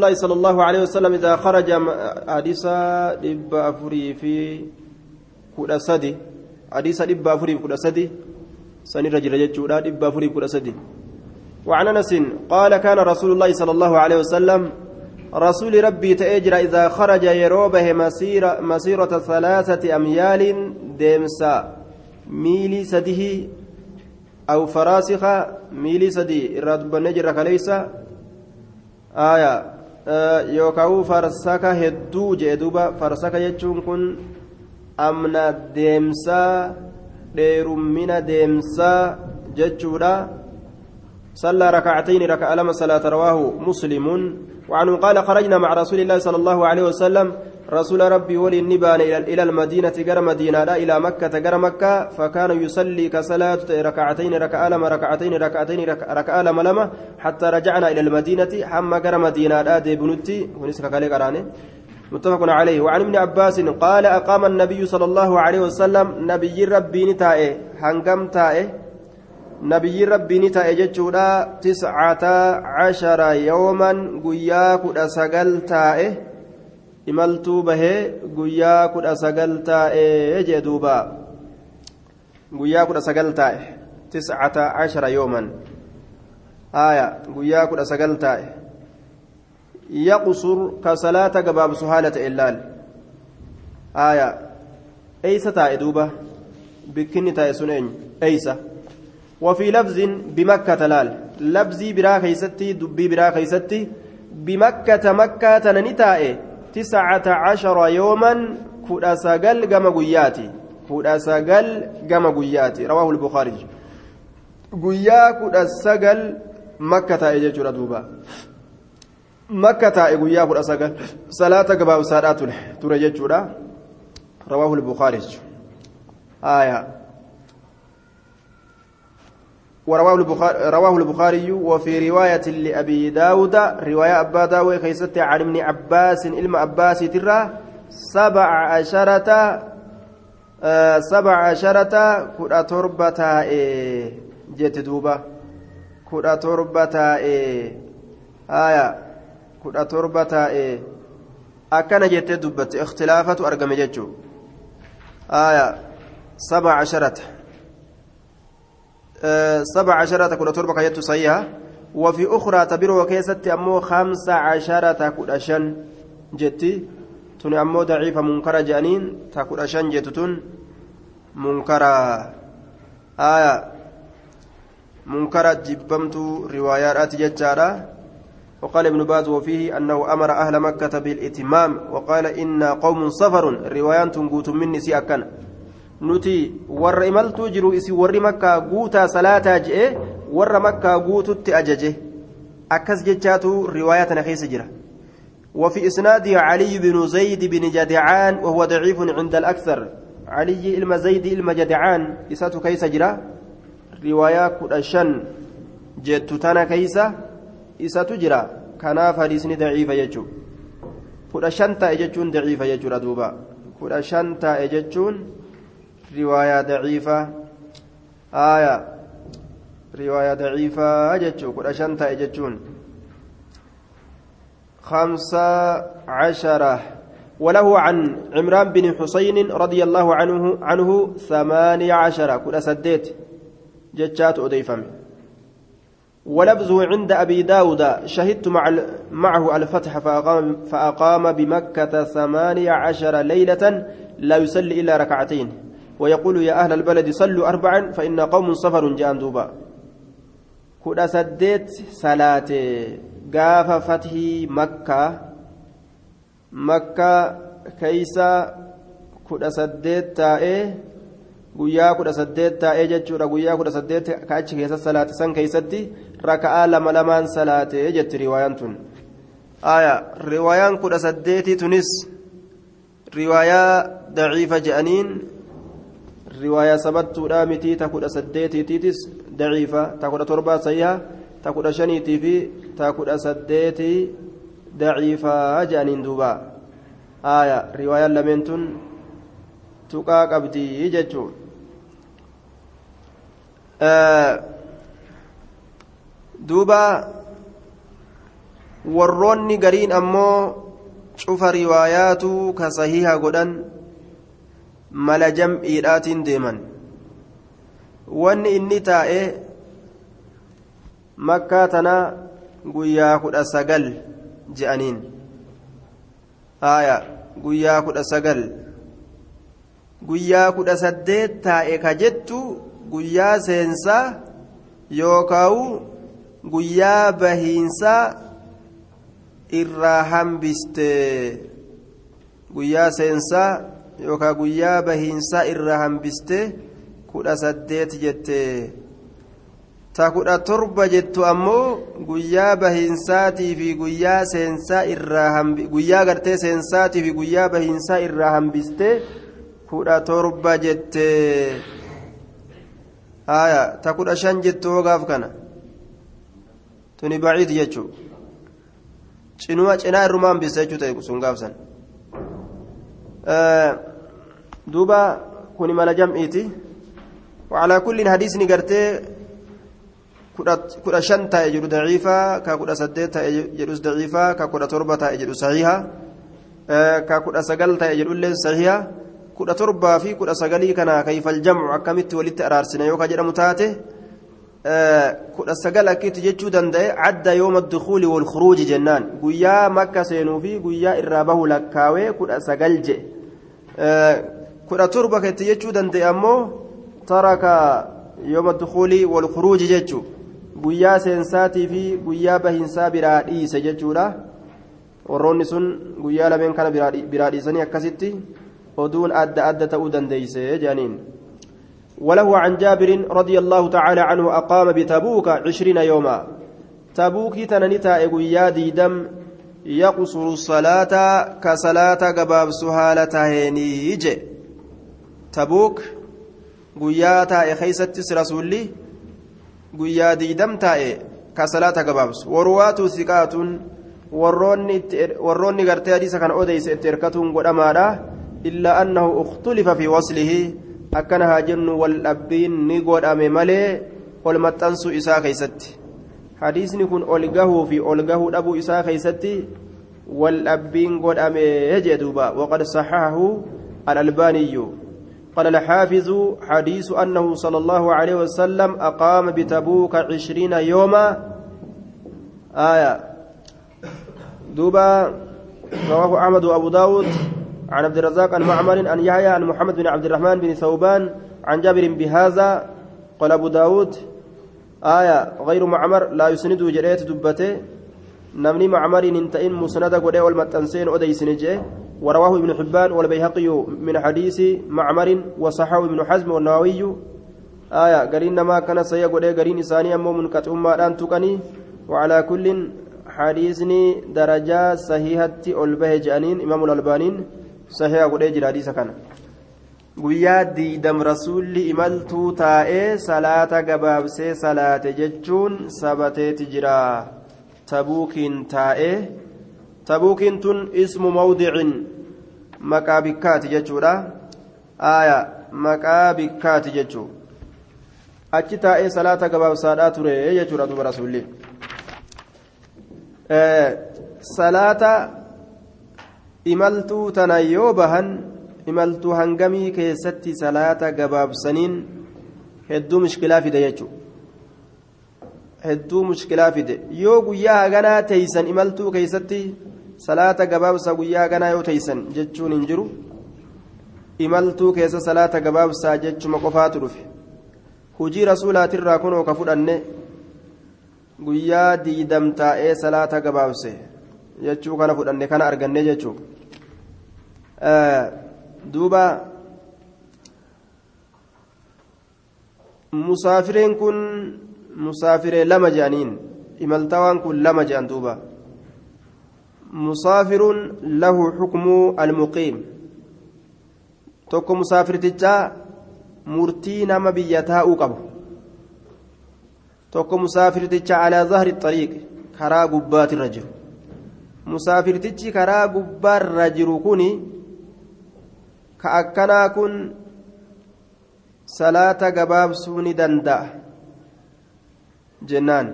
الله صلى الله عليه وسلم إذا خرج حديث دب أفري في كل سدي حديث دب أفري في كل سدي سني رجل جتشورا دب أفري في كل سدي وعن أنس قال كان رسول الله صلى الله عليه وسلم رسول ربي تأجر إذا خرج يروبه مسيرة, مسيرة ثلاثة أميال ديمسا ميلي سده أو فراسخة ميلي سدي إراد بنجر كليس آية آه يوكاو فرسكة هدو جدوبا فرسكة يجون كن أمنا ديمسا ديرمنا ديمسا ججورا صلى ركعتين ركع لما صلاة رواه مسلم وعنه قال خرجنا مع رسول الله صلى الله عليه وسلم رسول ربي ولي النبان إلى المدينة جر مدينة لا إلى مكة جر مكة فكان يصلي كصلاة ركعتين ركع لما ركعتين ركعتين ركع لما لما حتى رجعنا إلى المدينة حما جر مدينة لا ديبنتي ونسك كالي متفق عليه. وعن ابن عباس قال أقام النبي صلى الله عليه وسلم نبي ربي نتائه هنقم تائه ni ta'e jechuudha tiscata cashara yooman guyyaa kudha sagal taa'e imaltuu bahee guyyaa kudha sagal taa'e jee duuba guyyaa kudha sagal taa'e tiscata cashara yooman aya guyyaa kudha sagal taa'e yaqsur ka salaata gabaabsu haala ta'e laal aya eeysa taa'e duuba bikkinni taa'e sun eenyu eeysa وفي لفظ بمكة لال لفظي برا كيستي دبي برا كيستي بمكة مكة ننتائي تسعة عشر يوما كودا ساقل قم قياتي كودا ساقل قم قياتي. رواه البخاري. قيا كودا ساقل مكة تائي جيجورا دوبا. مكة تائي قيا كودا صلاة قباو سادات ترى جيجورا رواه البخاري. آية. ورواه البخاري, رواه البخاري وفي رواية لأبي داود رواية أبا داود خيست عن ابن عباس إلما عباس ترى سبع عشرة آه سبع عشرة كرة تربة إيه جت دوبة كرة تربة إيه آية. كرة تربة إيه أكن جت دبت اختلافة أرقم جتشو. آية. سبع عشرة. سبع عشرة كل تربة كيت صحيحة وفي أخرى تبير وكيست أمو خمس عشرة كل أشن. جتي. تني أمو ضعيفة منكرة جانين. تكل أشن جتتون. منكرة آية. منكرة جبمت روايات ججارة وقال ابن باز وفيه أنه أمر أهل مكة بالإتمام. وقال إن قوم صفر روايات تنقوت مني سيأكن. Nuti warra imaltuu jiru isi warri makkaa guutaa salaataa je'e warra makkaa guututti ajaje. Akkas jechaatu riwaayaa tana keessa jira. وفي إسناده علي بن زيد بن جدعان وهو ضعيف عند الأكثر علي إلما زيد إلما جدعان إساته كيس جرا رواية كدشن جدت تانا كيسة إساته جرا كان فريسني ضعيف يجو كدشن تا يجون ضعيف يجو ردوبا كدشن تا رواية ضعيفة. آية. رواية ضعيفة. أجتشو. كل أشنتا أجتشون. خمسة عشرة. وله عن عمران بن حسين رضي الله عنه عنه ثمانية عشرة. كل سديت جتشات أديفم ولفظه عند أبي داود. شهدت مع معه الفتح فأقام, فأقام بمكة ثمانية عشر ليلة لا يصلي إلا ركعتين. ويقول يا أهل البلد صلوا أربعا فإن قوم سفر جاء دوبا كودا سديت صلاة قاف فتح مكة مكة كيسا كودا سديت تائه saddeet taa'ee jechuudha guyyaa kudha saddeet ka achi keessa salaate san keeysatti raka'aa lama lamaan salaatee jetti riwaayaan tun aya riwaayaan kudha saddeetii tunis riwaayaa daciifa je'aniin riwaayaa sabattuudha mitii ta kudha saddeetiitiitis daciifa ta kudha torbaa sayyaa ta kudha shaniitii fi ta kudha saddeetii daciifaa je'aniin duuba aya riwaayaan lameen tun tuqaa qabdii jechuun duuba warroonni gariin ammoo cufa riwaayaatu ka sahiha godhan mala jam'iidhaatiin deeman. Wanni inni taa'e makkaa tana guyyaa kudha sagal je'aniin. Guyyaa kudha sagal. Guyyaa kudha saddeet taa'e ka jettu guyyaa seensaa yookaawu guyyaa bahiinsaa irraa hambiste guyyaa seensaa yookaan guyyaa bahiinsaa irraa hambiste kudha saddeet jette. Ta kudha torba jettu ammoo guyyaa bahiinsaatii fi guyyaa seensaa irraa guyyaa gartee seensaatii fi guyyaa bahiinsaa irraa hambiste kudha torba jette. Haya ta kudha shan jettu hogaaf kana. Tuni baciid jechuudha. cinuma cinaa irrumaa hambisa jechuu ta'e sun gaafsan duuba kuni mala jam'iiti وعلى كل حديث نغرتي كدا شن جدو ضعيفة سديت تاء جدو ضعيفة كدا تربة جدو صحيحة كدا سقل تاء جدو لين صحيحة. كدا تربة في كدا سقلي كان كيف الجمع أكملت ولت أرارسنا يوكا جرى متاتة. Cadda yooma dukuuli wal khuruuji jennaan guyyaa makka seenuu fi guyyaa irraa bahu lakkaawee kudha sagal je kudha torba ketti jechuu danda'e ammoo taraka yooma dukuuli wal khuruuji jechuu guyyaa seensaatii fi guyyaa bahiinsaa biraa dhiise jechuudha warroonni sun guyyaa lameen kana biraa dhiisanii akkasitti oduun adda adda ta'uu dandeeyse jedhaniin. وله عن جابر رضي الله تعالى عنه أقام بتبوك عشرين يوما تبوك تننتا إغويا ديدم يقصر الصلاة كصلاة قباب سهالة هينيج تبوك guyyaa diidam taa'e ka salaata gabaabsu warwaatu siqaatun warroonni gartee hadiisa kana odeyse itti erkatuun godhamaadha illaa annahu uktulifa fi waslihi akkana haa jennu wal dhabbiin ni godhame malee ol maxxansuu isaa keeysatti hadiisni kun ol gahuu fi ol gahuu dhabuu isaa keeysatti wal dhabbiin godhame jee duuba waqad saxahahu الألباني قال الحافظ حديث أنه صلى الله عليه وسلم أقام بتبوك عشرين يوما آية دوبا رواه أحمد وأبو داود عن عبد الرزاق عن معمر عن يحيى عن محمد بن عبد الرحمن بن ثوبان عن جابر بهذا قال أبو داود آية غير معمر لا يسند جريت دبته. نمني معمر انتئن مسند قد والمتنسين أديس نجيه ورواه ابن حبان والبيهقي من حديث معمر وصححه ابن حزم والنووي. آية قرين ما كان سيا قد قرين إساني أمو منكت أمة أن تقني. وعلى كل حديثني درجة صحيحة ألبه جانين إمام الألبانين sahiha godhee jira hadiisa kana. Guyyaa diidam rasuulli imaltuu taa'ee salaata gabaabsee salaate jechuun sabateeti jira. Tabuukiin taa'ee tabuukiin tun ismu mawdicin maqaa bikkaati jechuudha. Aaya maqaa bikkaati jechuu. Achi taa'ee salaata gabaabsaadhaa ture jechuudha duba rasuulli. Salaata imaltuu tana yoo bahan imaltuu hangamii keessatti salaata gabaabsaniin hedduu mushkilaa fide jechuudha. Hedduu mushkilaa fide. Yoo guyyaa haganaa teeysan imaltuu keessatti salaata gabaabsaa guyyaa haganaa yoo teeysan jechuun hin jiru. Imaltuu keessa salaata gabaabsaa jechuma qofaatu dhufe. Hujii rasuulaatirraa kunoo ka fudhanne guyyaa diidam taa'ee salaata gabaabse jechuu kana fudhanne kana arganne jechuu duuba musaafireen kun musaafiree lama je'aniin imaltawaan kun lama je'an duuba. Musaafirun lahu xukmuu almuqiim. Tokko musaafirtichaa murtii nama biyya taa'uu qabu. Tokko musaafirticha alaa zahri xariiq karaa gubbaatirra jiru. Musaafirtichi karaa gubbaarra jiru kuni ka akkanaa kun salaata gabaabsuu ni danda'a jennaan.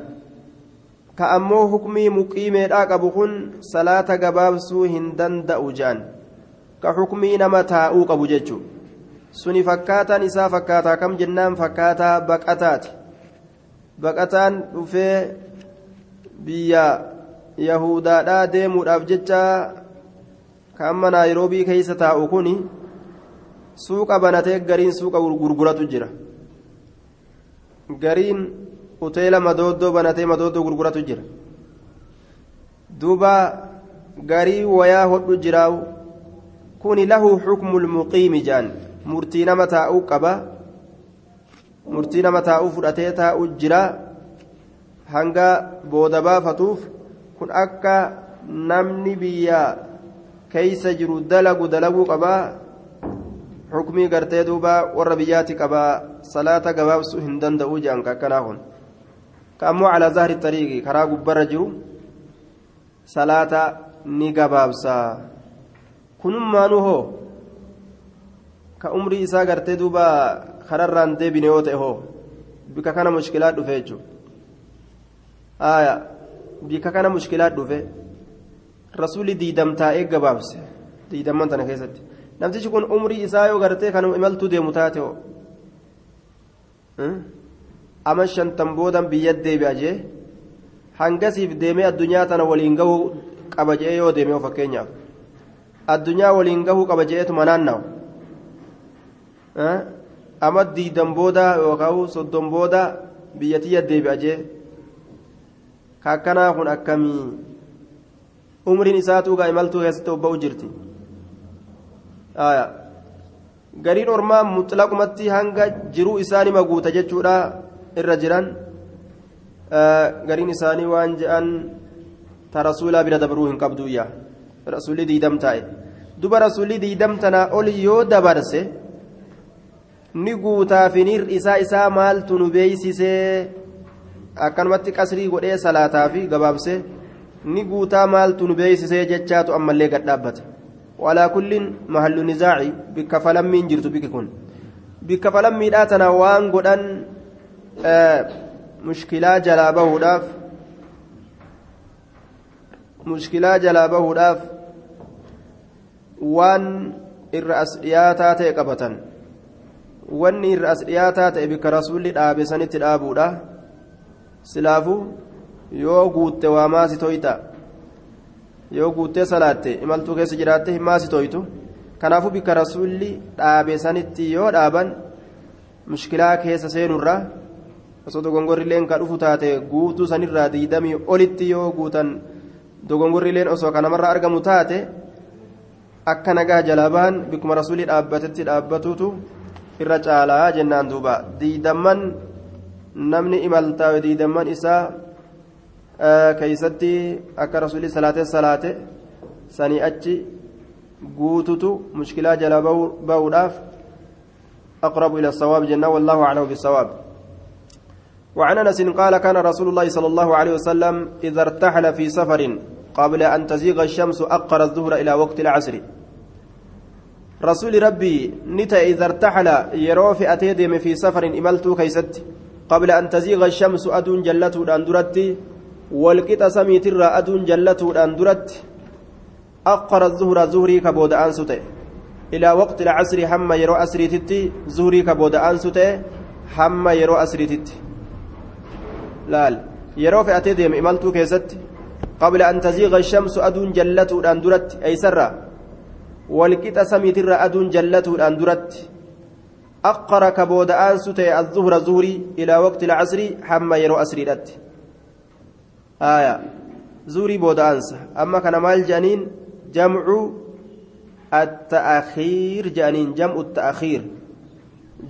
Ka ammoo hukmii muqiimeedhaa qabu kun salaata gabaabsuu hin danda'u jaan. Ka hukmii nama taa'uu qabu jechuun suni fakkaataan isaa fakkaataa kam jennaan? Fakkaataa baqataati. Baqataan dhufee biyya yahudaadhaa deemuudhaaf jecha ka amma naayiroobii keessa taa'u kun suuqa banatee gariin suuqa gurguratu jira. Gariin hoteela madooddoo banatee madooddoo gurguratu jira. Duuba garii wayaa hodhu jiraawu kuni lahu xukmu lmuqiimi jaan. Murtii nama taa'uu qaba murtii nama taa'uu fudhatee taa'uu jira. Hanga booda baafatuuf kun akka namni biyya keeysa jiru dalagu dalaguu qabaa xukmii gartee duuba warra biyyaati qabaa salaata gabaabsuu hin danda'uu jedhan ka akkanaa kun ka ammoo calaa zahri xariiqi karaa gubbarra jiru salaata ni gabaabsaa kunummaanuu hoo ka umrii isaa gartee duuba kararraan deebine yoo ta'e hoo bika kana mushkilaa dhufe jechuudha bika kana mushkilaa dhufe rasuulli diidamtaa'ee gabaabse diidamman tana keessatti namtichi kun umrii isaa yoo gartee kan imaltuu deemu taate hoo ama shantan boodan biyya deebi'a jee hangasiif deemee addunyaa tana waliin gahuu qaba jee yoo deeme fakkeenyaaf addunyaa waliin gahuu qaba jeetu naannaa'u ama diidan booda yookaan soddon booda biyyatiyya deebi'a jee kakkanaa kun akkamii umriin isaatu gaa imaltuu keessatti obba'u jirti gariin ormaa muxlaqumatti hanga jiruu isaanima guuta jechuudha irra jiran. Gariin isaanii waan je'an ta rasuulaa bira dabruu hin qabduyya rasuulli diidam taa'e. Duba rasuulli diidam tanaa ol yoo dabarse ni guutaafiniir isaa isaa maaltu nu beeysisee? Akkanumatti qasrii godhee salaataa fi gabaabse ni guutaa maaltu nu beeysisee jechaatu ammallee gad dhaabbata walaa kullin mahallu nizaaci bikka falammiin jirtu bikki kun bikka falammiidhaa tana waan godhan mushkilaa jalaa bahuudhaaf mushkilaa jalaa bahuudhaaf waan irra as dhiyaataa ta'e qabatan wanni irra as dhiyaataa ta'e bikka rasuulli dhaabe sanitti dhaabuudha silaafu yoo guutte waa maasi toyta yoo guuttee salaatte imaltuu keessa jiraatte maasi toytu kanaafuu bikka rasuulli dhaabe sanitti yoo dhaaban mushkilaa keessa seenurraa osoo dogongorrileen ka dhufu taate guutuu sanirraa diidamii olitti yoo guutan dogongorrileen osoo kanamarraa argamu taate akka nagaa jalaa bahan bikkuma rasuulli dhaabbatetti dhaabbatuutu irra caalaa jennaan duuba. Diidamman namni imaltaawe diidamman isaa keeysatti akka rasuulli salaate salaate sanii achi guututu mushkilaa jalaa bahuudhaaf aqrabu ila sawaab jennaan wallaahu aclamu bisawaab وعن انس قال كان رسول الله صلى الله عليه وسلم اذا ارتحل في سفر قبل ان تزيغ الشمس اقر الظهر إلى وقت العصر رسول ربي نتا اذا ارتحل يروف اتيدم في سفر املت كيست قبل ان تزيغ الشمس ادون جلته اندرت والقط سميت الرا ادون جلته اندرت اقر الظهر زهري كبود انسته إلى وقت العصر هم يرو اسريتتي زهري كبود انسته هم يرو اسريتتي laal yeroo fe'atee deeme imaltuu keessatti qabla an taziiqa shamsu aduun jallatuudhaan duratti eeysarra walqixa samiitirra aduun jallatuudhaan duratti aqara ka booda'aansu ta'e azuhra zuhurii ilaa waqti lcasrii hamma yeroo asriidhatti aya zuhurii booda'aansa amma kana maal jedhaniin jamcu التأخير جانين جمع التأخير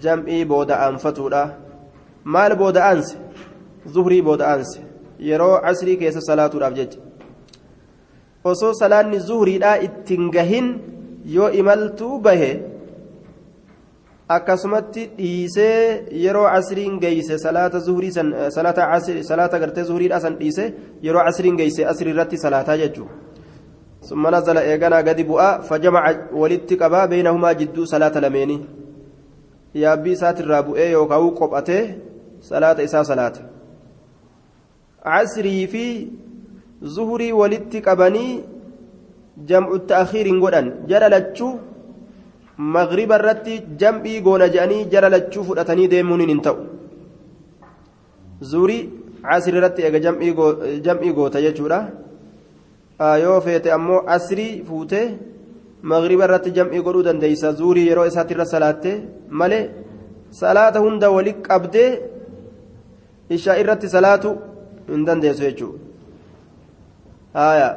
جمعي بودأنفتودا مال بودأنس zuhrii booda'aanse yeroo casrii keessa salaatuudhaaf jecha osoo salaanni zuhriidhaa ittiin gahin yoo imaltuu bahe akkasumatti dhiisee yeroo casriin geeyse salaata zuhrii san salaata casri salaata gartee zuhriidhaa san dhiise yeroo casriin geeyse asrii irratti salaataa jechuudha. Summa nazala eeganaa gadi bu'aa fajamaca walitti qabaa beenahumaa jidduu salaata lameenii yaabbii isaatirraa bu'ee yookaan qophatee salaata isaa salaata. casrii fi zuhurii walitti qabanii jam'u ta'akhiiriin godhan. Jara lachuu magriba irratti jam'ii goona je'anii jara lachuu fudhatanii deemuun hin ta'u zuhurii casrii irratti eega jam'ii goota jechuudha yoo feete ammoo asrii fuutee magriba irratti jam'ii godhuu dandeeysa zuhurii yeroo isaatti irra salaatte malee salaata hunda wali qabdee ishaa irratti salaatu hin dandeessu jechuudha haaya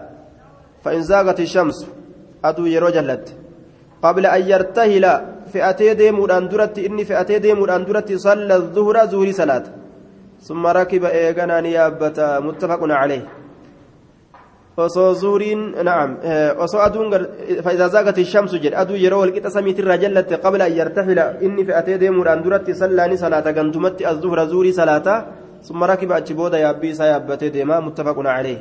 fa'in zaagati shamsu aduu yeroo jallatte yartahila fe'atee deemuudhaan duratti inni fe'atee deemuudhaan duratti salla zuhura zuhurii salaata summa rakiba eeganaa ni yaabbata muttafaqun calee osoo zuuriin na'am osoo aduun fa'idaa zaagati shamsu jedhe aduu yeroo walqixa samiitirraa jallatte qabla an yartahila inni fe'atee deemuudhaan duratti sallaani salaata gantumatti as zuhura zuhurii salaata ثم ركب أتش بودا يابي سيابتي ديما متفق عليه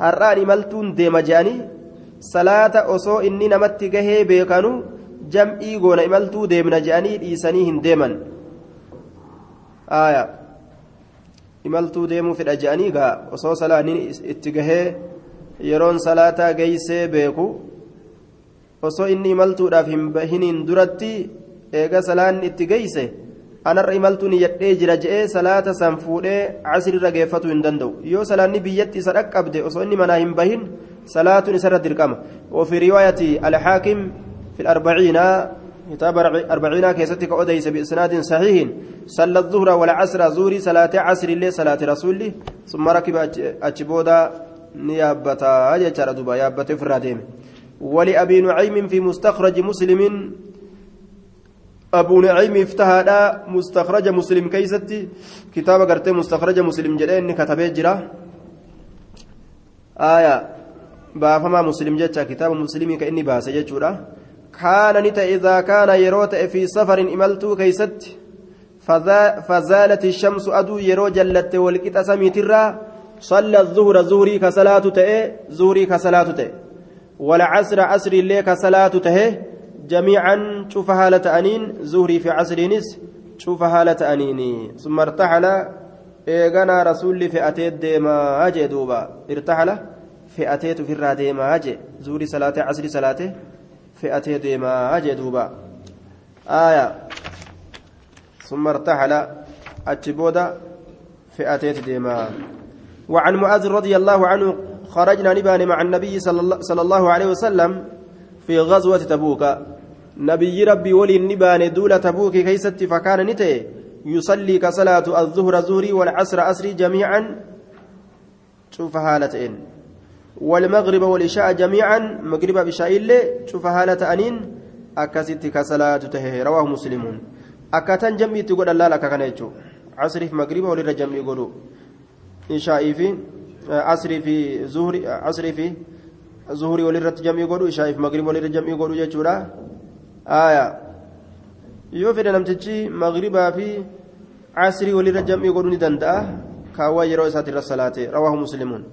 har'aan imaltuun deema je'anii salaata osoo inni namatti gahee beekanu jam'ii goona imaltuu deemna je'anii dhiisanii hin deeman imaltuu deemuu fedha je'anii gaa osoo salaanni itti gahee yeroon salaataa geeysee beeku osoo inni imaltuudhaaf hin duratti eega salaanni itti geeyse anarra imaltuun yadhee jira je'ee salaata san fuudhee casrirra geeffatu hin danda'u. Yoo salaanni biyyatti isa dhaqqabde osoo inni manaa hin bahin salaatuun isarra dirqama. وفي رواية الحاكم في الأربعين كتاب أربعين كيستي كأوديس بإسناد صحيح صلى الظهر والعصر زوري صلاة عصر الليل صلاة رسول ثم ركب أجبودا نيابتا أجتر دبا يابتا فراديم ولأبي نعيم في مستخرج مسلم أبو نعيم افتهى مستخرج مسلم كيستي. كتاب قرتي مستخرج مسلم جلين كتبه جرا. آية. بافما مسلم جتا كتاب مسلم كإني باس جتشورا. كان نتا إذا كان يروت في سفر إملتو كيست فزالت الشمس أدو يرو جلت والكتا سميترا صلى الظهر زهري كصلاة تئ زهري كصلاة تئ والعصر عصر الليل كصلاة تئ جميعا شوف هالة أنين زهري في عصرينس شوف هالة أنين ثم ارتحل إيغانا رسول في أتيت ديما أجي دوبا. ارتحل في أتيت في الراديما أجي. زهري صلاة عصري صلاة في أتيت ديما أجي دوبا. آية. ثم ارتحل أتشبودا في أتيت ديما. وعن معاذ رضي الله عنه خرجنا نبان مع النبي صلى الله عليه وسلم في غزوة تبوك. نبي ربي ولي النبان دولة تبوك كيست فكان نتي يصلي كصلاة الظهر زهري والعصر أسري جميعا. شوف هالتين والمغرب والعشاء جميعا. مغرب بشاء اللي شوف هالة أنين. أكست كصلاة تهي رواه مسلمون أكتن جمعي تقول الله لك كان يجو عصري في مغرب ولي جمعي يقولوا. إشاء في عصري في زهري عصري في walirratti jam'ii godhu ishaa'iif magriba walirra jam'ii godhu jechuudha aayaa yoo fedhe namtichi magribaa fi casrii walirra jam'ii godhuu ni danda'a kaawwaa yeroo isaati irra salaate rawaahu muslimuun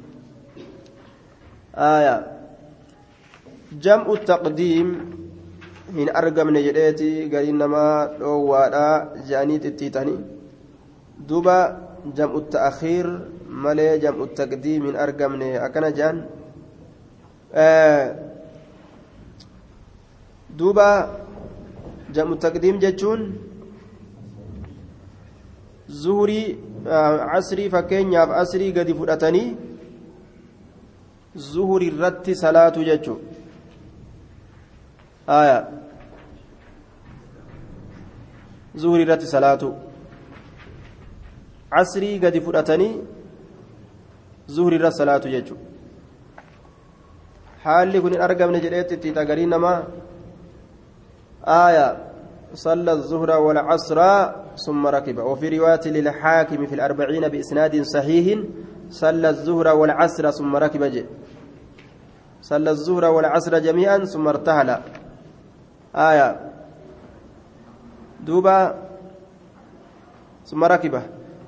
jam'u taqdiim hin argamne jedheeti gariin namaa dhoowwaadhaa jedhanii xixxiitanii duuba jam'u ta'akhiir malee jam'u taqdiim hin argamne akkana jedhan duuba jam'u taqdiim jechuun zuhurii casrii fakkeenyaaf asrii gadi fudhatanii zuhurii irratti salaatu jechuu aya zuhurii irratti salaatu casrii gadi fudhatanii zuhurii irratti salaatu jechuu haalli kun hin argamne jedheetti itti tagarii namaa آية صلى الظهر والعصر ثم ركب. وفي رواية للحاكم في الأربعين بإسناد صحيح صلى الظهر والعصر ثم ركب جي. صلى الظهر والعصر جميعا ثم ارتهل آية دوبا ثم ركب.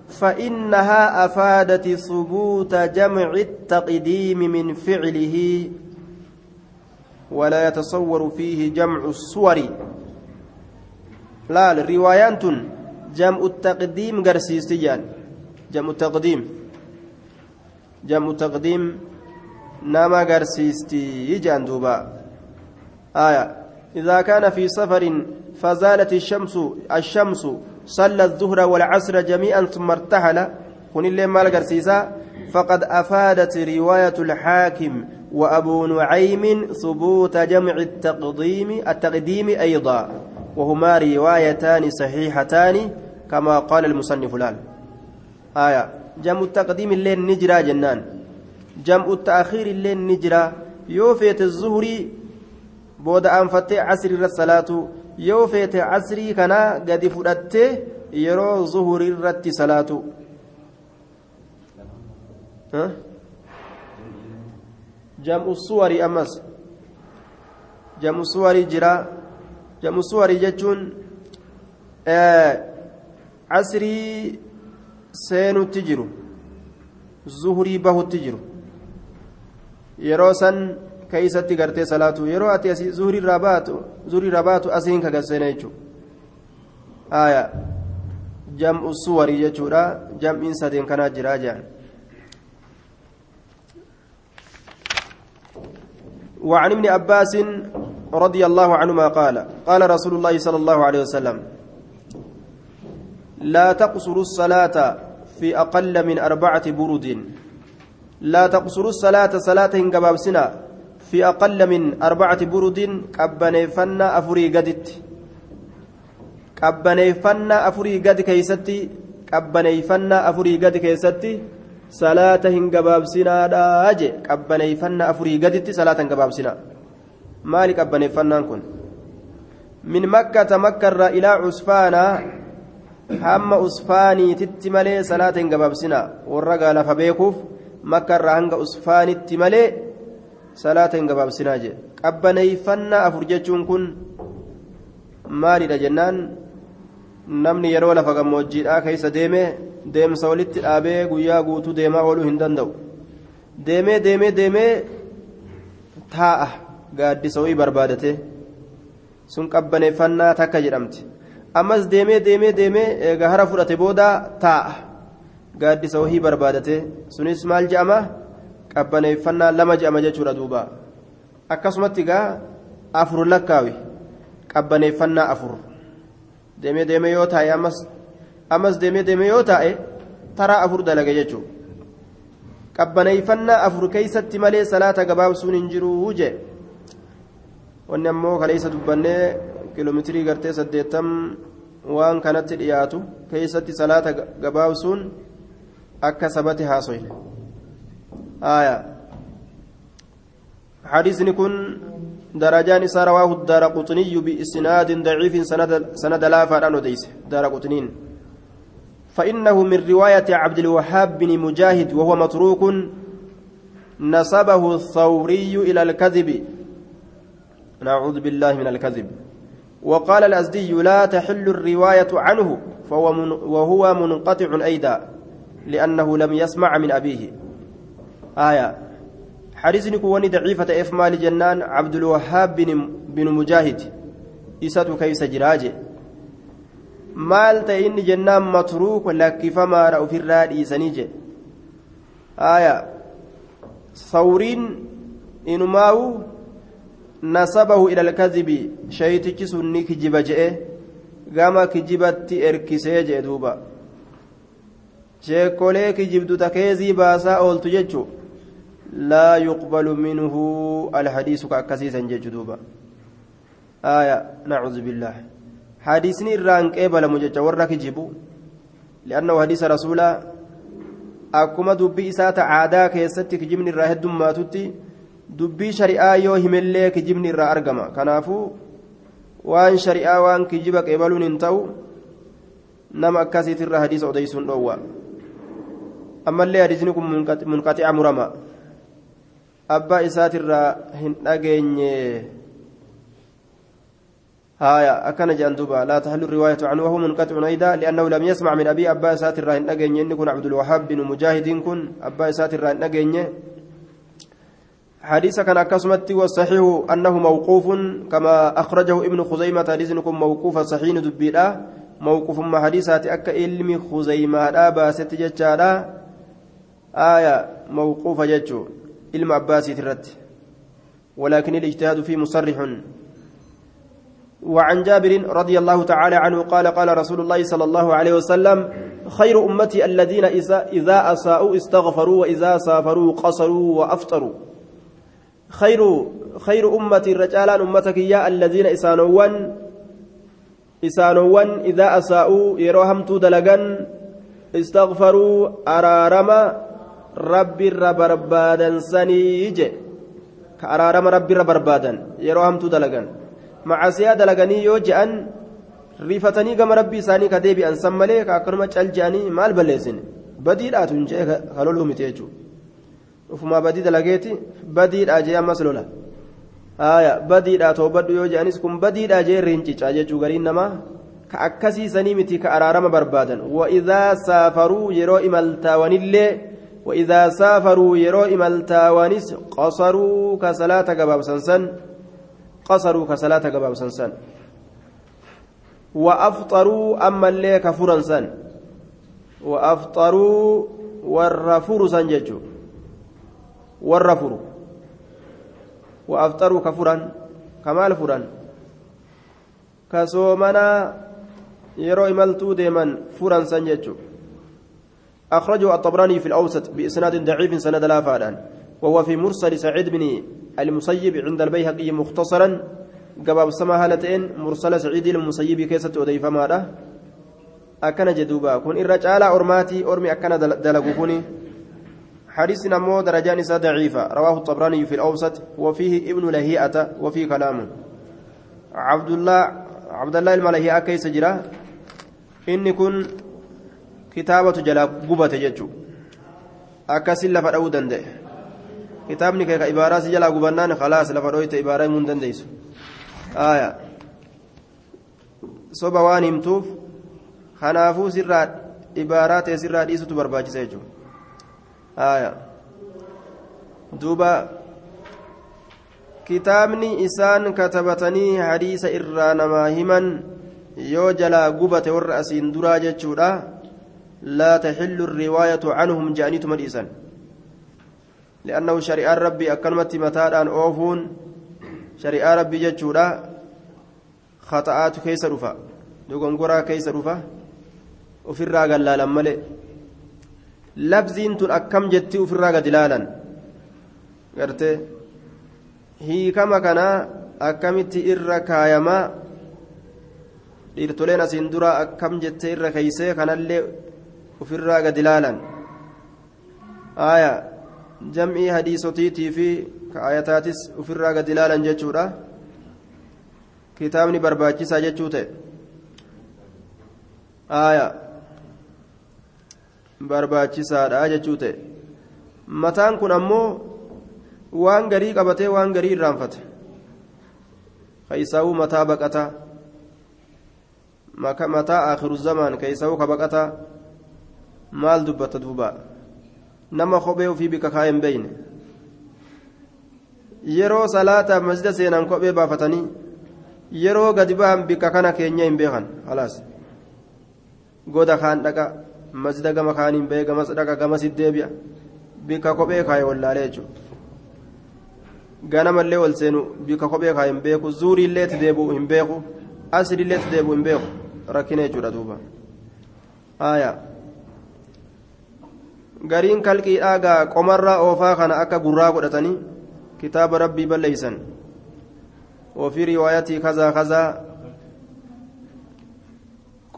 فإنها أفادت ثبوت جمع التقديم من فعله ولا يتصور فيه جمع الصور. لا الروايات جمع التقديم قرسيستيان جمع التقديم جمع تقديم نما قرسيستي يجان دوبا آية إذا كان في سفر فزالت الشمس الشمس صلى الظهر والعصر جميعا ثم ارتحل كن اللي مال قرسيسا فقد أفادت رواية الحاكم وأبو نعيم ثبوت جمع التقديم التقديم أيضا وهما روايتان صحيحتان كما قال المصنف الآن. آية. جمع التقديم اللي نجرى جنان. جمع التأخير اللي نجرى يوفيت الظهري بود أنفتي عصر الصلاة. يوفيت عصري كنا قد فدت يرو ظهر الرت صلاة. ها؟ جمع الصور أمس. جمع الصور جرا. الصور جتون آه عصري seenutti jiru zuhurii bahutti jiru yeroo san keeysatti gartee salaatu yeroo ati asii zuhurii irraa baatu zuhurii irraa baatu asiin ka gasseena jechuudha aya jam'u suwarii jechuudha jam'iin sadeen kanaa jiraa jedhan وعن ابن عباس رضي الله عنهما قال قال رسول الله صلى الله عليه وسلم لا تقصروا الصلاة في أقل من أربعة برود لا تقصروا الصلاة صلاة قبابسنا في أقل من أربعة برود قبنيفنا أفري قدت. قبنيفنا أفري قد كيستي قبنيفنا أفري قد كيستي صلاة قبابسنا داج. قبنيفنا أفري قدت صلاة قبابسنا maali qabbaneeffannaan kun? Min makkata makkarraa ilaa cusfaanaa hamma usfaaniititti malee salaata hin gabaabsinaa warra gaalafa beekuuf makkarraa hanga usfaanitti malee salaata hin gabaabsinaa jedhe qabbaneeffannaa afur jechuun kun maalidha jennaan? Namni yeroo lafa gammoojjiidhaa keessa deeme deemsa walitti dhaabee guyyaa guutuu deemaa ooluu hin danda'u. Deemee deemee deemee taa'a. Gaaddisa wayii barbaadate. Sun qabbaneeffannaa takka jedhamti. ammas deemee deemee deemee egaa hara fudhate booda taa'a. Gaaddisa wahii barbaadate. Sunis maal je'ama? Qabbaneeffannaa lama je'ama jechuudha duuba. Akkasumatti egaa afur lakkaawi. Qabbaneeffannaa afur deemee deemee yoo taa'e ammas ammas deemee deemee yoo taa'e taraa afur dalage jechuudha. Qabbaneeffannaa afur keeysatti malee salaata gabaabsuun hin jiruu jee wanni ammoo kaleessa dubbannee kiiloomeetirii gartee saddeettam waan kanatti dhiyaatu keessatti salaata gabaabsuun akka sabati haasoyne aya حديثني كن درجان إسا رواه الدار قطني بإسناد ضعيف سند سند لا فاران وديس دار قطنين فإنه من رواية عبد الوهاب بن مجاهد وهو متروك نسبه الثوري إلى الكذب نعوذ بالله من الكذب. وقال الأزدي لا تحل الرواية عنه فهو من وهو منقطع أيضا لأنه لم يسمع من أبيه. آية. حديث كوني ضعيفة إفمال جنان عبد الوهاب بن, بن مجاهد. إساتو كيس جراجي maal ta'e inni jennaan matruuk lakkifamaadha ofirraa dhiisanii jedhe aya sawriin inumaawu sun ni kijiba je'e gama kijibatti erkisee jedhe duuba sheekolee kijibduta keezii baasaa ooltu jechu laa yuqbalu minhu alhadiisu ka akkasiisan jechu duuba aya nacuudu billaah hadiisni irraan qeebalamu jecha warra kijibu li'annahu hadiisa rasuulaa akkuma dubbii isaa ta aadaa keessatti kijibni irraa heddummaatutti dubbii shari'aa yoo himellee kijibni irraa argama kanaafuu waan shari'aa waan kijiba qeebaluun hin ta'u nama akkasiitirra hadiisa odeysuun dhoowwa ammallee hadiisni kun munqaxi'a murama abbaa isaatirraa hin dhageenye هايا أكن جندوبا لا تحل الرواية عنه وهو منقطع أيضا لأنه لم يسمع من أبي أبا ساتر راهن نجين إن عبد الوهاب بن مجاهد كن أبا ساتر راهن نجين حديث كان كسمت والصحيح أنه موقوف كما أخرجه ابن خزيمة. حديث كن موقوف صحيح دبيرا موقوف ما حديثات أكا علم خزيمة. أبا ستججارا آية موقوفة جتشو علم عباسي ترت ولكن الاجتهاد فيه مصرح. وعن جابر رضي الله تعالى عنه قال قال رسول الله صلى الله عليه وسلم خير أمتي الذين إذا أساءوا استغفروا وإذا سافروا قصروا وأفطروا. خير خير أمتي الرجال أمتك يا الذين إسانوان إسانوان إذا أساءوا يروهم دلقا استغفروا أرارما ربي الربربادا سنيج كأرارما ربي الربربادا يروهم دلقا macasiyaa dalaganii yoo je'an rifatanii gama rabbii isaanii ka deebi'an san malee ka akkanuma cal je'anii maal balleessine badiidhaatu hin jee ufumaa badii dalageeti badiidhaa jee ammas lola haaya badiidhaa toobadhu yoo je'anis kun badiidhaa jee rincicaa jechuu gariin namaa ka akkasiisanii miti ka araarama barbaadan wa'idaa saafaruu yeroo imaltaawanillee saafaruu yeroo imaltaawanis qasaruu ka salaata gabaabsan san قصروا كصلاة قباب سنسان وأفطروا أما اللي كفرا سن وأفطروا والرفور سنججو والرفور وأفطروا كفرا كمال فرا كسومنا يرو إملتو ديما فرا سنججو أخرجه الطبراني في الأوسط بإسناد ضعيف سند لا فادان وهو في مرسل سعيد بن المسيب عند البيهقي مختصرا قباب سما مرسل سعيد المسيب كيسة أضيف ماله أكن جدوبا كن الرجال أرماتي أرمي أكن دلقوني حديث نمو درجان ضعيفة رواه الطبراني في الأوسط وفيه ابن لهيئة وفي كلام عبد الله عبد الله الملهيئة كيس جرا إن كن كتابة جلا قبة ججو أكسل لفرأو دنده kitaabni kee ka ibaaraa si jalaa gubannaan khalaas lafa dhooyte ibaaraa himuu hin dandeessu aya soba waan himtuuf kanaafuu sirraa ibaaraa ta'e sirraa dhiisutu barbaachisa jechuudha aya duuba kitaabni isaan katabatanii hadiisa irraa namaa himan yoo jalaa gubate warra asiin duraa jechuudha laa taxillu riwaayatu canhum je'aniituma dhiisan لأنه شريعة ربي أكلمت متاعان أوفون شريعة ربي جتشورا خطأات كيس رفا دوغنغورا كيس رفا وفرا قلالا ملئ labziin tun akkam jetti ofirraa gad ilaalan? Gartee hiikama kanaa akkamitti irra kaayamaa dhiirtoleen asiin dura akkam jettee irra keeysee kanallee ofirraa gad ilaalan? Aaya jam'ii hadiisotiitii fi kaayataatis ofirraa gad ilaalan jechuudha. Kitaabni barbaachisaa jechuu ta'e. Aaya barbaachisaadha jechuu ta'e mataan kun ammoo waan garii qabatee waan garii irraanfate keeysaawuu mataa baqataa mataa akhiru zamaan keeysaawuu ka baqataa maal dubbata duubaa nama kophee ofii bika kaa hin beeyne yeroo salaataaf masjida seenan kophee baafatanii yeroo gadi bahan bika kana keenya hin beekan halaas goda kaan dhaqa masjida gama kaan hin beeke gamas dhaqa gamasit deebi'a bika kophee kaaye wallaalee jechuudha ganamallee ol seenu bika kophee kaaye hin beeku zuuriilleetti deebi'u hin beeku asriilleetti deebi'u hin beeku rakkina jechuudha duuba aayaa. gariin kalqiidhaa gaa qomarraa oofaa kana akka gurraa godhatanii kitaaba rabbii balleeysan ofii riwaayatii kazaa kazaa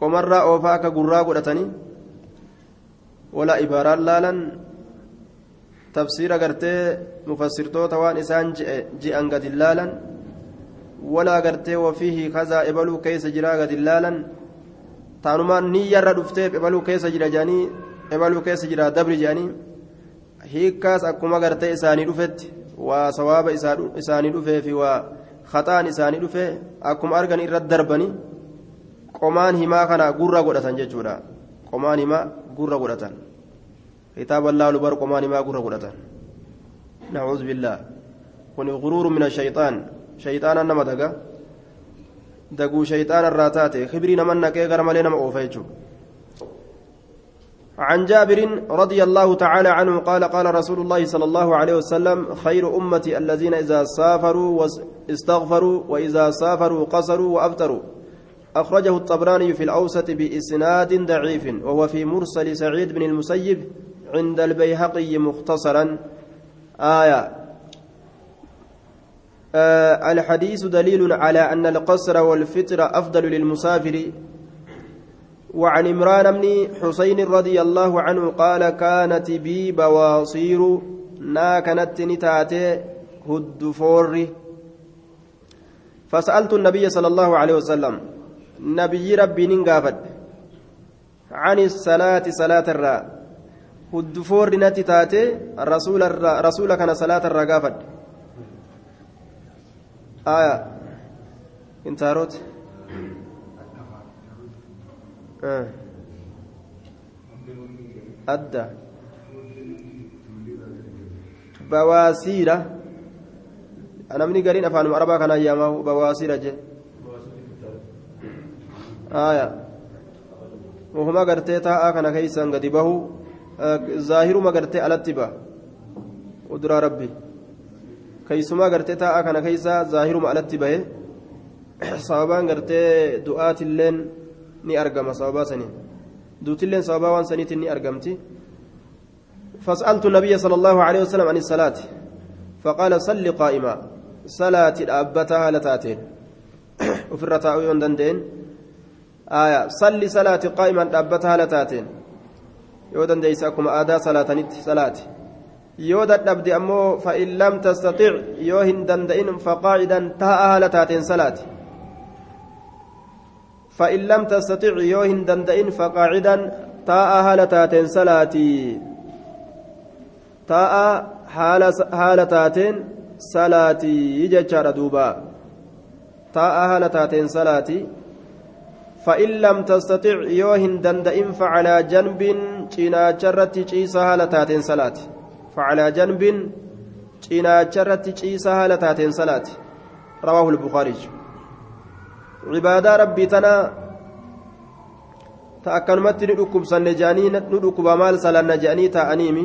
qomarraa oofaa akka gurraa laalan tafsiira gartee mufassirtoota waan isaan je'an gad hin laalan wala gartee wafiihi kazaa ebaluu keessa jiraa gad hin laalan taanumaan niyyarra dhufteef ebaluu keessa jira jedhanii ebaluu keessa jira dabri jedhanii hiikkaas akkuma gartee isaanii dhufetti waa sawaaba isaanii dhufee fi waa khaxaan isaanii dhufee akkuma argan irra darbanii qomaan himaa kana gurra godhatan jechuudha qomaan himaa laalu bar qomaan himaa gurra godhatan nacuudhu billaa kun guruuru min ashayxaan shayxaana nama daga daguu shayxaana irraa taate kibrii nama naqee gara malee nama oofa jechuudha عن جابر رضي الله تعالى عنه قال قال رسول الله صلى الله عليه وسلم خير أمتي الذين إذا سافروا واستغفروا وإذا سافروا قصروا وأفطروا أخرجه الطبراني في الأوسط بإسناد ضعيف وهو في مرسل سعيد بن المسيب عند البيهقي مختصرا. آية. آه الحديث دليل على أن القصر والفطر أفضل للمسافر. وعن عمران بن حسين رضي الله عنه قال كانت بي بواصير نا كانت نتاتي هدفور فسألت النبي صلى الله عليه وسلم نبي ربي ننقافد عن الصلاة صلاة الراء هدفور الرسول الرا رسول كان صلاة الراء قافد آية. انت هروت adda bawaasiira namni gariin afaanuma arabaa kana ayyaamahu bawaasiira jee aya wahuma gartee taa'aa kana keeysan gadi bahu zaahiruma gartee alatti ba uduraa rabbi keeysuma gartee taa'aa kana keeysa zaahiruma alatti bahe sababaan gartee du'aatilleen ni argama sababaa saniin duutilleen sababaa waan saniitiin ni argamti فسألت النبي صلى الله عليه وسلم عن الصلاة فقال صل قائما صلاة أبتها لتاتين وفي الرتاء يندندين آية صل صلاة قائما أبتها لتاتين يودن ديساكم آدا صلاة نت صلاة. يودا نبدي أمو فإن لم تستطع يوهن دندئن فقاعدا تاءها لتاتين صلاة. فإن لم تستطع يوهن دندئن فقاعدا تاء هالتاتين صلاتي تاء هالتاتين صلاتي يجتشار دوبا. تاء هالتاتين صلاتي فإن لم تستطع يوهن دندئن فعلى جنب facalaa janbin cinaacha ciisa haala taateen salaati rawaahu lbukaariij cibaadaa rabbii tana ta akkanumatti ni dhukkubsanne je'anii nu dhukkuba maal salanna je'anii taa'aniimi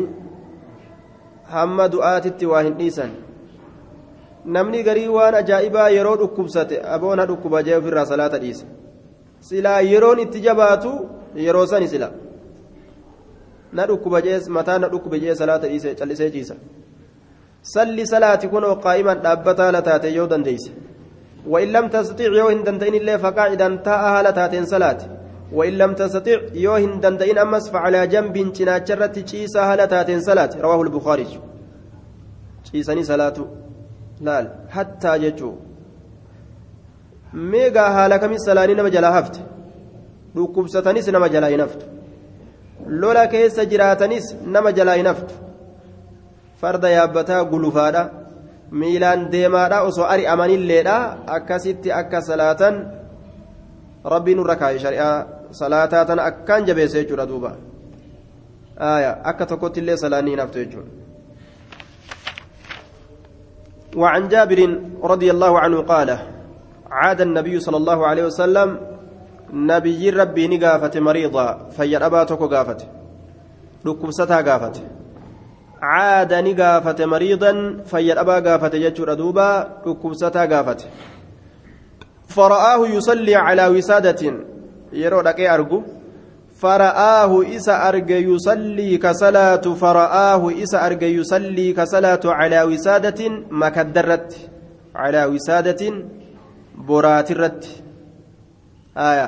hamma du'aatitti waa hin dhiisan namni garii waan ajaa'ibaa yeroo dhukkubsate aboona dhukkuba jee ofirraa salaata dhiisa silaa yeroon itti jabaatu yeroo sani sila na dhukkuba jee mataa na dhukkube jee salaata dhiise callisee ciisa salli salaati kunoo qaa'iman dhaabbataa la taate yoo dandeeyse وإن لم تستطيع يوهن دندئن الله فقاعدا تاءها لتاتين صلاة وإن لم تستطيع يوهن دندئن أمس فعلى جنب تناجرت تشيسها لتاتين صلاة رواه البخاري تشيسني صلاة لا حتى ججو meegaa haala kamis salaanii nama jalaa hafte dhukkubsatanis nama jalaa hin haftu lola keessa jiraatanis nama jalaa hin haftu farda yaabbataa gulufaadha miilaan deemaadha osoo ari'amanilleedha akkasitti akka salaatan rabbiin nurra kaa'e shari'aa salaataa tana akkaan jabeessa jechuudha duuba akka tokkotti illee salaanii hin haftu jechuudha. وعن جابر رضي الله عنه قال عاد النبي صلى الله عليه وسلم نبي ربي نقافة مريضا فيا أباتك قافت ركبستها قافت. عاد نقافة مريضا فيا أبا قافت يجر دوبا ركبستها قافت. فرآه يصلي على وسادة يرو لك أرجو فرآه إسا أرجى يصلي كصلاة فرآه إسا أرجى يصلي كصلاة على وسادة مكدرت على وسادة. boraati irratti aya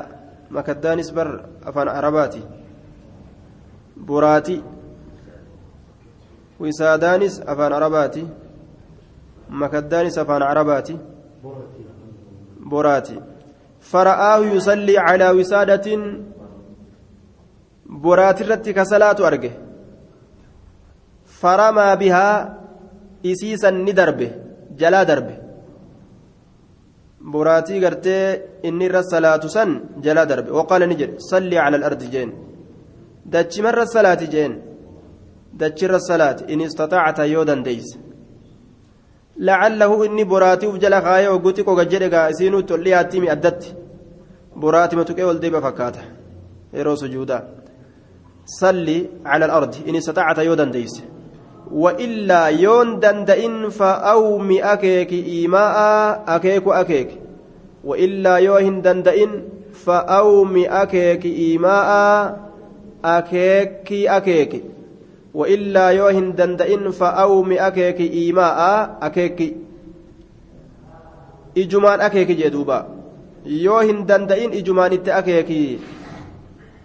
makaddaanis bar afaan arabaati boraati wisaadaanis afaan arabaati makaddaanis afaan arabaati boraati فرآه يصلي على وسادة boraati irratti kasalaatu arge فرمى بها isiisan ni darbe jalaa darbe Boraatii gartee inni irra salaatu san jala darbe waqaala ni jedhe salli cala alardi jeen dachimarra salaati jeen dachirra salaati in istatacta yoo dandeeyse lacallahu inni boraatii uf jala kaayee ogguti qoga jedhe gaa isiinuu tolli haatimi addatti boraatima tuqee ol deeba fakkaata yeroo sujuudaa صلي على الأرض إن استطعت يودن ديس وإلا يون دندئن فأومي أكيك إيماء أكيك أكيك. وإلا يوهن دندئن فأومي أكيك إيماء أكيك أكيك. وإلا يوهن دندئن فأومي أكيك إيماء أكيك. إجمان أكيك جدوبا. يوهن دندئن إجمان أكيك.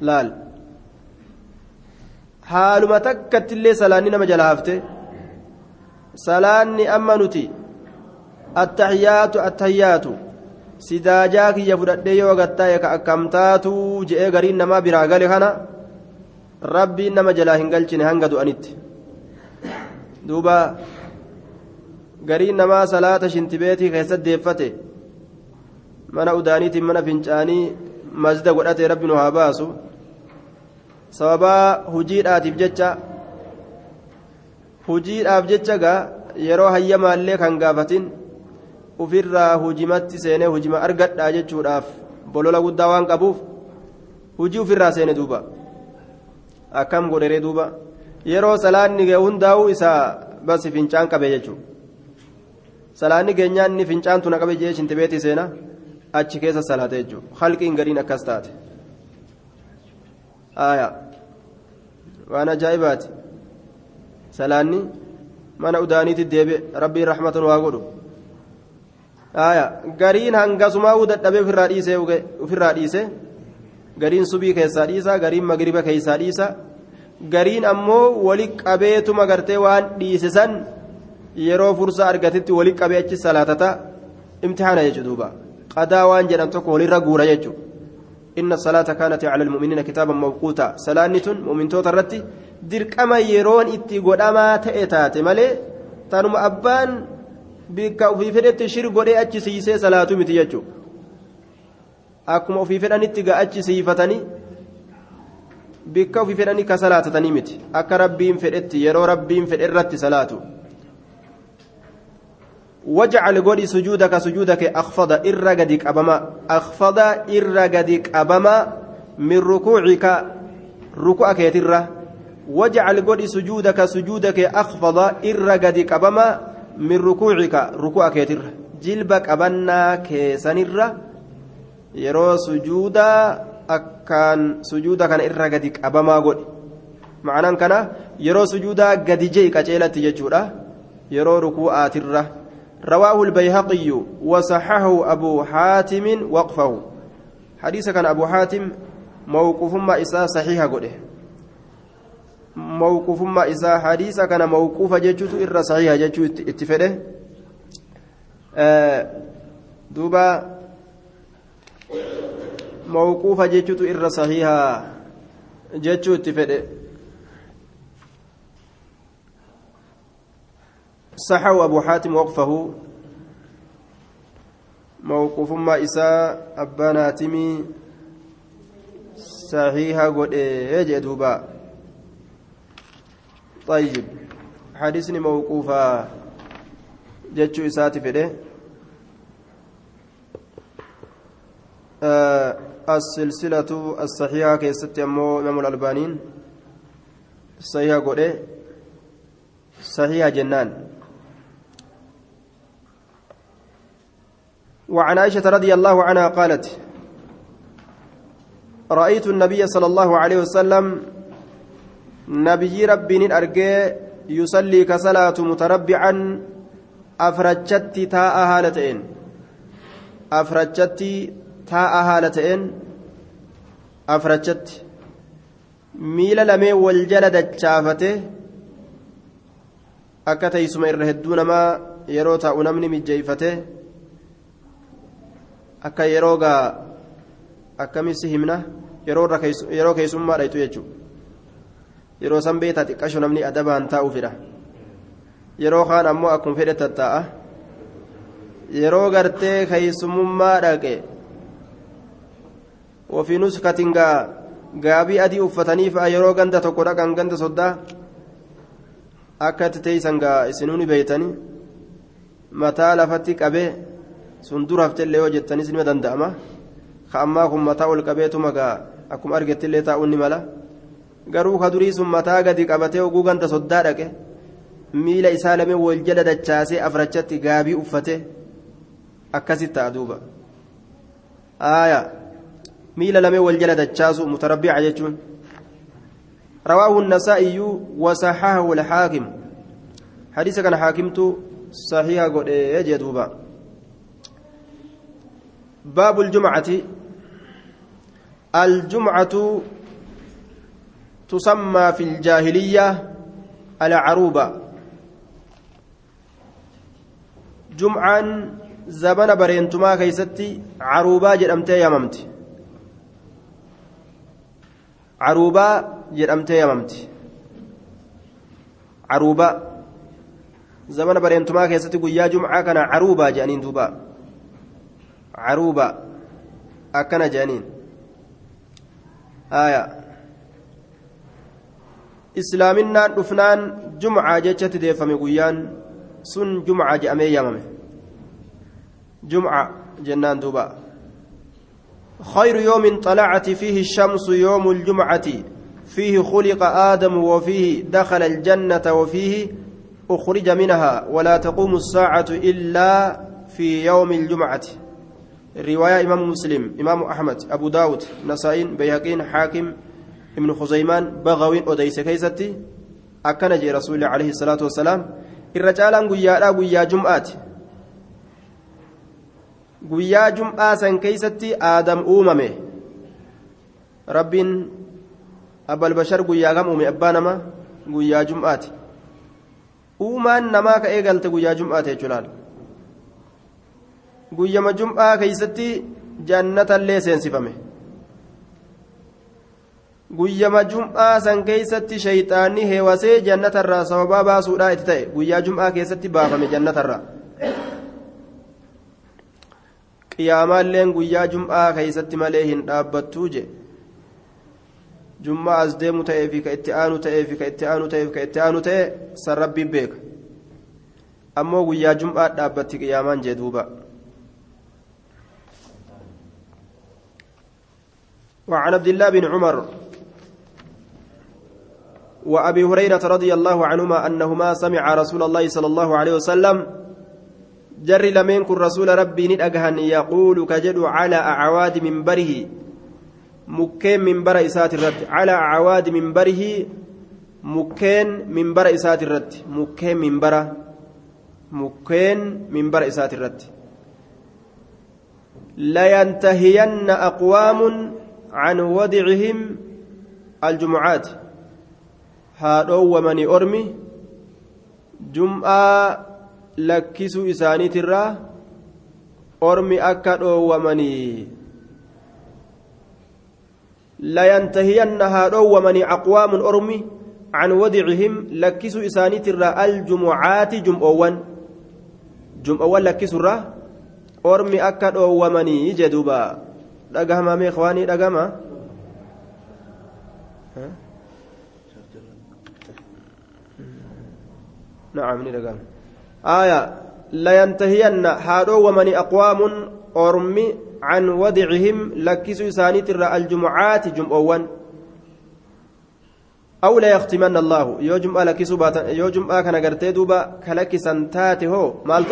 laal haaluma takkatti illee salaanni nama jala hafte salaanni amma nuti attahiyaatu attahiyaatu sidaajaa kiyya fudhadhee yoo gattaa'e ka akkamtaatu je'ee gariin namaa biraa gale kana rabbiin nama jalaa hin galchine hanga du'anitti. Duuba gariin namaa salaata shintibeetii keessatti deeffate mana udaaniitiin mana fincaanii masjida godhatee rabbi nu haa baasu sababaa hujiidhaatiif jecha hujiidhaaf jecha gaa yeroo hayyamaallee kan gaafatin ufirraa hujimatti seenee hujima argadhaa jechuudhaaf bolola guddaa waan qabuuf hujii ufirraa seene duuba. Akkam godheree duuba? Yeroo salaanni ga'e hundaa'uu isaa basi fincaan qabe jechuudha. Salaanni geenyaan inni fincaan tuna qabe jee shintibeetii seena achi keessa salaate jechuudha. Halqiin gadiin akkas taate. Waan ajaa'ibaati salaanni mana udaaniitti deebi'e rabbiin rahmatan waa godhu gariin hangasumaa uu dadhabee ofirraa dhiisee ofirraa dhiise gariin subii keessaa dhiisa gariin magriba keessaa dhiisa gariin ammoo wali qabeetuma gartee waan dhiise san yeroo fursaa argatetti wali qabee achi salaatata imtixaana jechuudha qadaa waan jedhan tokko walirra guura jechuudha. إن الصلاة كانت على المؤمنين كتابا موقوتا سلانتون مؤمن توترتي dirqama yeroon itti godhamaa ta'e taate malee tanuma abbaan bikka ofii fedhetti shir godhee achi siisee salaatu miti jechuudha akkuma ofii fedhanitti gaa achi siifatanii bikka ofii fedhanii ka salaatatanii miti akka rabbiin fedhetti yeroo rabbiin fedhe irratti salaatu. واجعل قولي سجودك سجودك أخفض إرقدك أبما أخفض إرقدك أبما من ركوعك ركوعك يتره واجعل قولي سجودك سجودك أخفض إرقدك أبما من ركوعك ركوعك يتره جلبك أبنا كيسنره yeroo sujuuda akkaan sujuuda kana irra gadi qabamaa godhe ma'anaan kana yeroo sujuudaa gadi jee qaceelatti jechuudha yeroo رواه البيهقي وصححه أبو حاتم وقفه. حديث كان أبو حاتم موقوف ما إساء صحيح قده. موقوف ما إساء حديث كان موقوف جيتشوت إر صحيح جيتشوت اتفاده آه دوبا موقوف جيتشوت إر صحيح جيتشوت اتفاده صحوا أبو حاتم وقفه. موقوف ما إساء أبانا تمي صحيحة قد إيه دوبا طيب حديثني موقوفة جتشو إساتي فده آه السلسلة الصحيحة كيست يمو إمام الألبانين صحيحة قد إيه؟ صحيحة جنان. وعن عائشة رضي الله عنها قالت رأيت النبي صلى الله عليه وسلم نبي ربي أرجى يصلي كصلاة متربعا أفرجت تاء هالتين. أفرجت تاء هالتين. أفرجت. miila lamee wal jala dachaafate akka teessuma irra hedduu namaa yeroo taa'u akka yeroo gaa akkamitti himna yeroo keessummaa dhaytu jechuudha yeroo san beetaa xiqqasho namni adabaan taa'u fedha yeroo kaan ammoo akkuma fedhe tattaa'a yeroo gartee keessummaa dhaqe ofii nuskatiin gaa gaabii adii uffatanii fa'a yeroo ganda tokko dhaqan ganda soddaa akka itti teeysan gaa isinuuni beeytanii mataa lafatti qabee. Sun dura haftellee yoo jettanis nima danda'ama ka ammaa kun mataa ol qabeetuma gaa akkuma argettillee taa'uun ni mala garuu ka durii sun mataa gadi qabatee oguu ganda soddaa dhaqe miila isaa lamee wal jala dachaasee afrachatti gaabii uffate akkasitti ta'a duuba aayaa miila lamee wal jala dachaasu mutarabbiica jechuun رواه النسائي وصححه الحاكم حديث كان حاكمت صحيح قد يجدوبا باب الجمعة. الجمعة تسمى في الجاهلية العروبة. جمعا زمن برينتما كيستي عروبة جرمتي يممتي عروبة جرمتي يممتي عروبة زمن برينتما كيستي قيا جمعة كان عروبة جانين دوبا. عروبة أكن جانين آية islaaminaan dhufnaan jumcaa jechatti deeffame guyyaan sun jumcaa jedhamee yaamame. Jumca jennaan duuba. خير يوم طلعت فيه الشمس يوم الجمعة فيه خلق آدم وفيه دخل الجنة وفيه أخرج منها ولا تقوم الساعة إلا في يوم الجمعة رواية إمام مسلم إمام أحمد أبو داود نسائين بيهقين حاكم ابن خزيمان بغوين أديس كيستي أكن جي رسول عليه الصلاة والسلام الرجال قيا قيا جمعات keeysatti aadam uumame rabbiin abbal bashar guyyaa gam uume abbaa nama guyyaa jum'aati uumaan namaa ka eegalte guyyaa jum'aati jechuudhaan guyyama jum'aa keeysatti jannatallee seensifame. Guyyama jum'aa san keeysatti shayxaanni heewasee jannatarraa sababaa baasuudhaa itti ta'e. Guyyaa jum'aa keessatti baafame jannatarraa. Qiyaamaalleen guyyaa jum'aa keeysatti malee hin dhaabbattuu je jum'aa as deemu ta'ee fi ka itti aanu ta'ee fi ka itti aanu ta'ee fi ka itti aanu ta'e san rabbiin beeka. Ammoo guyyaa jum'aa dhaabbatti qiyaamaan jee duuba وعن عبد الله بن عمر وأبي هريرة رضي الله عنهما أنهما سمع رسول الله صلى الله عليه وسلم جر لمن كن رسول ربي ندأجهن يقول كجد على أعواد منبره مكين منبر إسات الرد على أعواد منبره مكين منبر إسات الرد مكين منبر مكين منبر إسات الرد. لينتهين أقوام عن ودعهم الجمعات haadhoon wamanii ormi jum'aa lakkisuu isaaniitirraa ormi akka dhoowwamanii layantahiyanna haadhoowwamanii aqwaamun ormi can wadicihim lakkisuu isaaniitirraa aljumucaati jum'oowwan jum'oowwan lakkisurraa ormi akka dhoowwamanii jedhuuba dhagahama meeqwaanii dhagama? نعم ندقام آية لينتهين هادو ومن أقوام أرمي عن ودعهم لكسوا سانيت الجمعات جمعوان أو لا يختمن الله يو جمعة لكسوا باتا يو جمعة كان قرتي دوبا كلكسا تاتي هو مال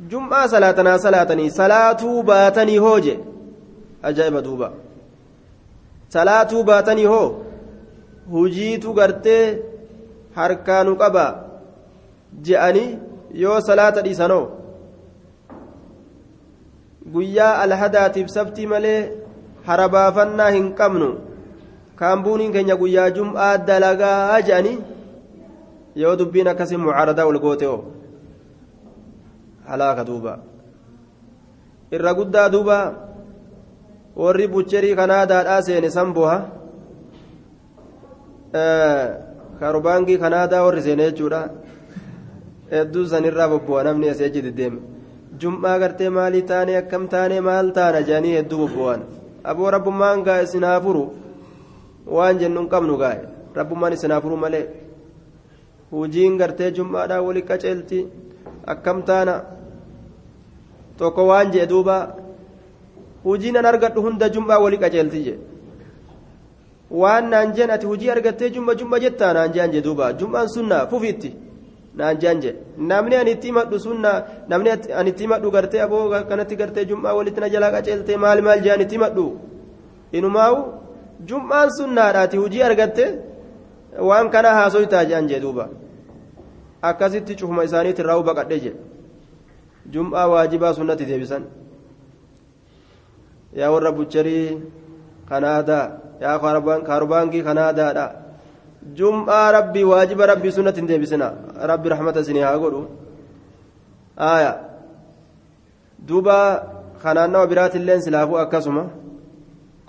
ترقم جمعة صلاتنا صلاتني صلاة باتني هوجي أجائب دوبا صلاة باتني هو هجيت قرتي harkaanu qaba je'anii yoo salaata dhiisanoo guyyaa alhadaatiif sabtii malee harabaafannaa hin qabnu kaambuuniin keenya guyyaa jum'aa dalagaa je'anii yoo dubbiin akkasii mucaaradaa ol goote oo halaaka duuba irra guddaa duuba warri bucherii kanaadaadhaa seene sanboha kaarobaangii kanaadaa warri seene jechuudha hedduu sanirraa bobbo'a namni asii achi deddeeme jum'aa gartee maalii taane akkam taane maal taana jedhanii hedduu bobbo'an aboo rabbummaan gaa isin haa furu waan jennu hin qabnu gaa'e rabbummaan isin haa furu malee hujiin gartee jum'aadhaa wali qaceelti akkam taana tokko waan jedhe duuba hujiin an argadhu hunda jum'aa wali qaceelti jedhe waan naan jeen ati hujii argattee jumma jumma jettaa naan jeen je duuba jum'aan sunna fufiitti naan jeen je namni ani itti himadhu sunna namni ani itti himadhu gartee aboo kanatti gartee jum'aa walitti na jalaa qaceeltee maal maal jeen itti himadhu inumaawu jum'aan sunnaadhaati hujii argatte waan kana haasoytaa jeen je duuba akkasitti cufuma isaaniitti irraa baqadhe je jum'aa waajibaa sunnatti deebisan yaa warra bucharii kanaadaa yaa kaarbaankii kanaadaadha jum'aa rabbii waajiba rabbii sunnatti hin deebisina rabbi rahmata isinii haa godhu aya duuba kanaannawa biraatilleen silaafuu akkasuma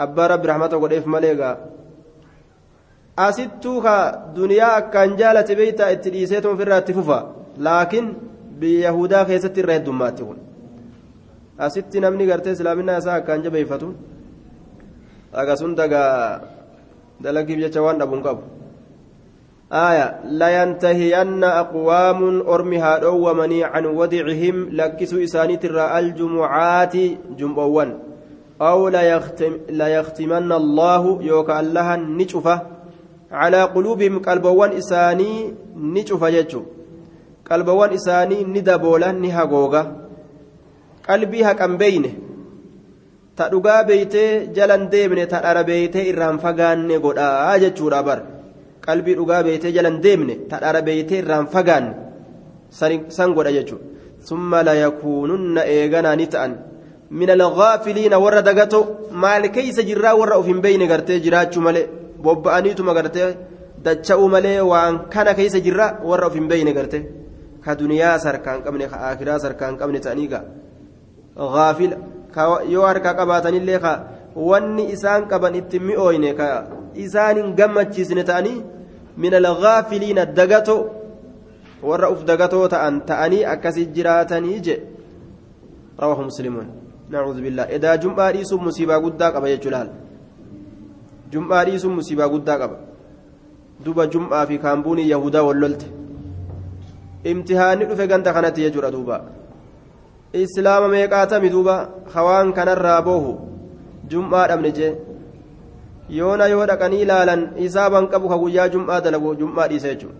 abbaa rabbi rahmata godheef malee gaa asittuu ka duniyaa akkaan jaalate beeytaa itti dhiiseetuma ofirraa itti fufa laakiin biyya yahudaa keessatti irra heddummaatti kun asitti namni gartee islaaminaa isaa akkaan jabeeffatu akkasum dagaa dalagiif jecha waan dhabuun qabu آية لا ينتهين أقوام أرمي هادومني عن ودعهم لكسوا إساني ترى الجمعات جمعوان أو لا, يختم لا يختمن الله يوكا الله نشفة على قلوبهم قلبوان إساني نشفة جتشو qalbawwan isaanii ni daboolan ni hagooga. Qalbii haqan beeyne ta dhugaa beeytee jalan deemne ta dhara beeytee irraan fagaanne godhaa jechuudha bar. Qalbii dhugaa beeytee jalan deemne ta dhara beeytee irraan fagaanne san godha jechuudha. Summa la yakuununna eeganaa ni ta'an. Min alghaafiliina warra dagato maal keeysa jirraa warra uf hin beeyne gartee jiraachuu malee bobba'aniituma gartee dacha'uu malee waan kana keeysa jirra warra uf hin beeyne gartee. Qabne ka akiraa sarkaan qabne ta'anii gaa ghaafila yoo harkaa qabaatanillee ka wanni isaan qaban itti mi'ooyne ka isaan hin gammachiisne ta'anii min alghaafiliina dagato warra uf dagatoo ta'an ta'anii akkasii jiraatanii je rawaahu muslimuun nacuudhu billaa edaa jum'aa dhiisuun musiibaa guddaa qaba jechuu laal jum'aa dhiisuun musiibaa guddaa qaba duba jum'aa fi kaambuunii yahudaa wallolte imtihaanni dhufe ganda kanatti jechuudha duuba. Islaama meeqaatami duuba? Hawaan kanarraa boohu jum'aa dhabne jee. Yoona yoo dhaqanii ilaalan hisaaban qabu ka guyyaa jum'aa dalagu jum'aa dhiisa jechuudha.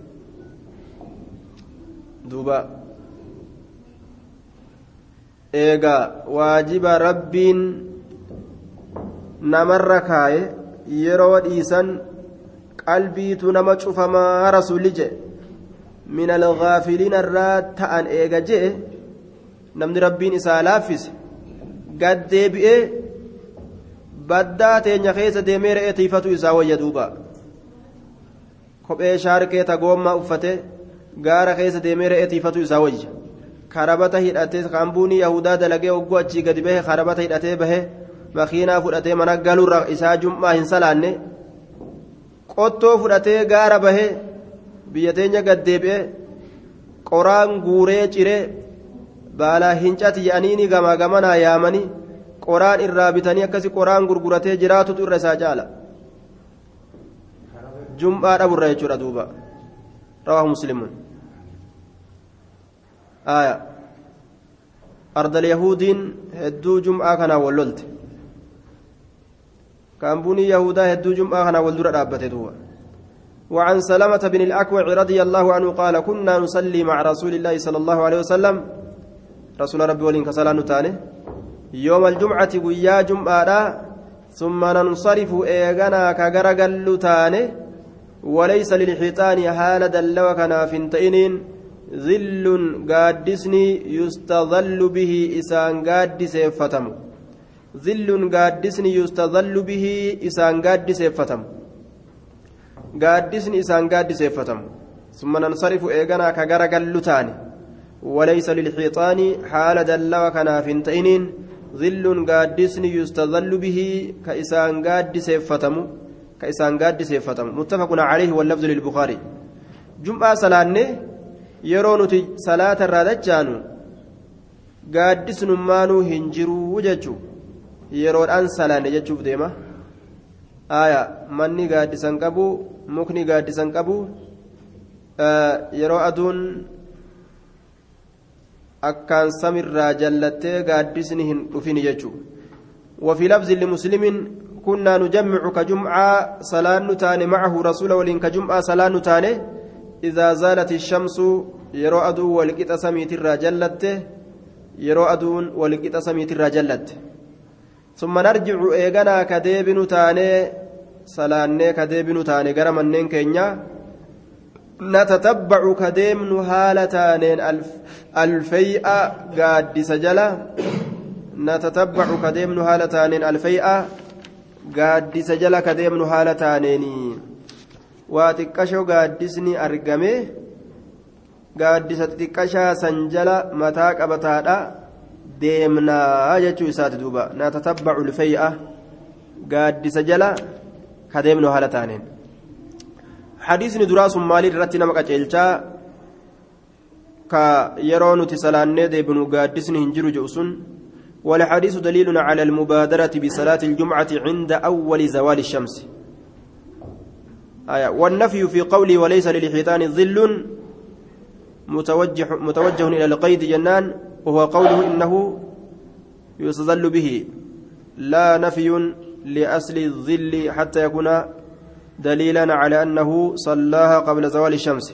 Duuba. Eegaa waajiba rabbiin namarra kaaye yeroo dhiisan qalbiitu nama cufamaa rasulli jee min algaafiliina irraa ta'an eega jee namni rabbiin isaa laaffise gad deebi'ee baddaa teenya keessa deemee re'ee tiifatu isaa wayya duuba kophee shaarkee tagoommaa uffate gaara keessa deemee re'ee tiifatu isaa wayya karabata hidhatee kaambuunii yahudaa dalagee hogguu achii gadi bahe karabata hidhatee bahe makiinaa fudhatee mana galuurra isaa jum'aa hin salaanne qottoo fudhatee gaara bahe biyya teenya gad deebi'ee qoraan guuree ciree baalaa hincati jedhanii gamaa gamanaa yaamanii qoraan irraa bitanii akkasi qoraan gurguratee jiraatutu irra isaa caala. Jum'aa dhaburra jechuudha duuba. Rawaahu muslimuun aya ardal yahudiin hedduu jum'aa kanaa wal lolte. Kaambuunii yahudaa hedduu jum'aa kanaa wal dura dhaabbate duuba وعن سلمة بن الأكوع رضي الله عنه قال كنا نصلي مع رسول الله صلى الله عليه وسلم. رسول ربي ولين كسلا نتاني يوم الجمعة ويا جمعة ثم ننصرف إيغانا كغرقل تاني وليس للحيطان حال دلو كنا فنتئنين ظل قادسني يستظل به إسان قادس فتم ظل قادسني يستظل به إسان قادس فتم gaaddisni isaan gaaddiseeffatamu. Summa nansarifu eeganaa ka gara gallu taane. Walaysa lilxiixaani haala dallawa kanaaf hin ta'iniin zilluun gaaddisni yustazallu bihii ka isaan gaaddiseeffatamu ka isaan gaaddiseeffatamu. Muttafaqun calayhi wallafdu lilbukaarii jum'aa salaanne yeroo nuti salaata irraa dachaanu gaaddisnummaanuu hin jiruu jechuu yeroodhaan salaanne jechuuf deema. Aya manni gaaddisan qabu mukni gaaddisan qabu yeroo aduun akkaan samirraa jallattee gaaddisni hin dhufin jechuu وفي لفظ لمسلم كنا نجمع كجمعة صلاة نتاني معه رسول ولين كجمعة صلاة نتاني إذا زالت الشمس يرو أدو ولقيت سميت الرجلت يرو أدو ولقيت سميت الرجلت ثم نرجع إيغانا كديب نتاني صلاة كديب نتاني غرم النين كينيا نتتبع كديمن هالتانين الف الفيئة قاد سجلة نتتبع كديمن هالتانين الفيئة gaaddisa jala ka deemnu haala taaneenii waa xiqqashoo gaaddisni argame gaaddisa xiqqashaa jala ka deemnu haala taaneen hadiisni duraa sun maaliin irratti nama qaceelchaa ka yeroo nuti salaannee deebinu gaaddisni hin jiru jedhu sun والحديث دليل على المبادرة بصلاة الجمعة عند أول زوال الشمس آية والنفي في قولي وليس للحيطان ظل متوجه, متوجه إلى القيد جنان وهو قوله إنه يستظل به لا نفي لأصل الظل حتى يكون دليلا على أنه صلاها قبل زوال الشمس.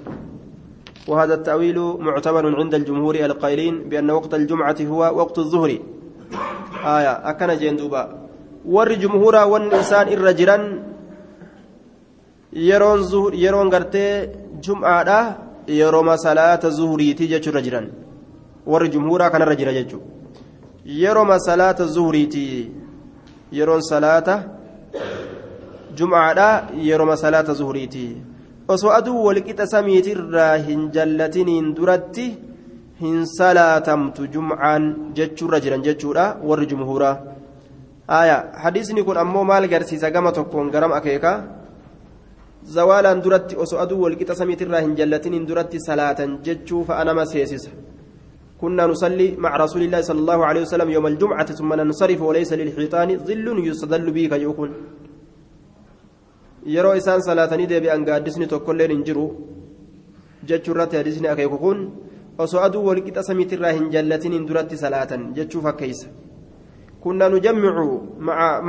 وهذا التأويل معتبر عند الجمهور القائلين بأن وقت الجمعة هو وقت الظهر. duuba warri jumhuuraa wanni isaan irra jiran yeroon yeroon gartee jum'aadha yerooma salaata zuhuriitii jechuurra jiran warri jumhuuraa kanarra jira jechuudha yerooma salaata zuhuriitii yeroon salaata jum'aadha yerooma salaata zuhuriitii osoo aduu walqixa samiitirraa hin jallatiniin duratti. hin salaatamtu jumcaan jechuurra jiran jechuudha warri jumhuuraa aya hadiisni kun ammoo maal garsiisa gama tokkoon garam akeeka zawaalaan duratti osoo aduu walqixa samiitirraa hin jallatiniin duratti salaatan jechuu fa'a nama seesisa كنا نصلي مع رسول الله صلى الله عليه وسلم يوم الجمعة ثم ننصرف وليس للحيطان ظل يستدل به كيكون yeroo isaan salaatanii deebi'an gaaddisni tokkolleen hin jiru jechuurratti hadisni akeeku kun osoo aduu walqixa samiitirraa hin jallatiniin duratti salaatan jechuu fakkeeysa kunna nujammicu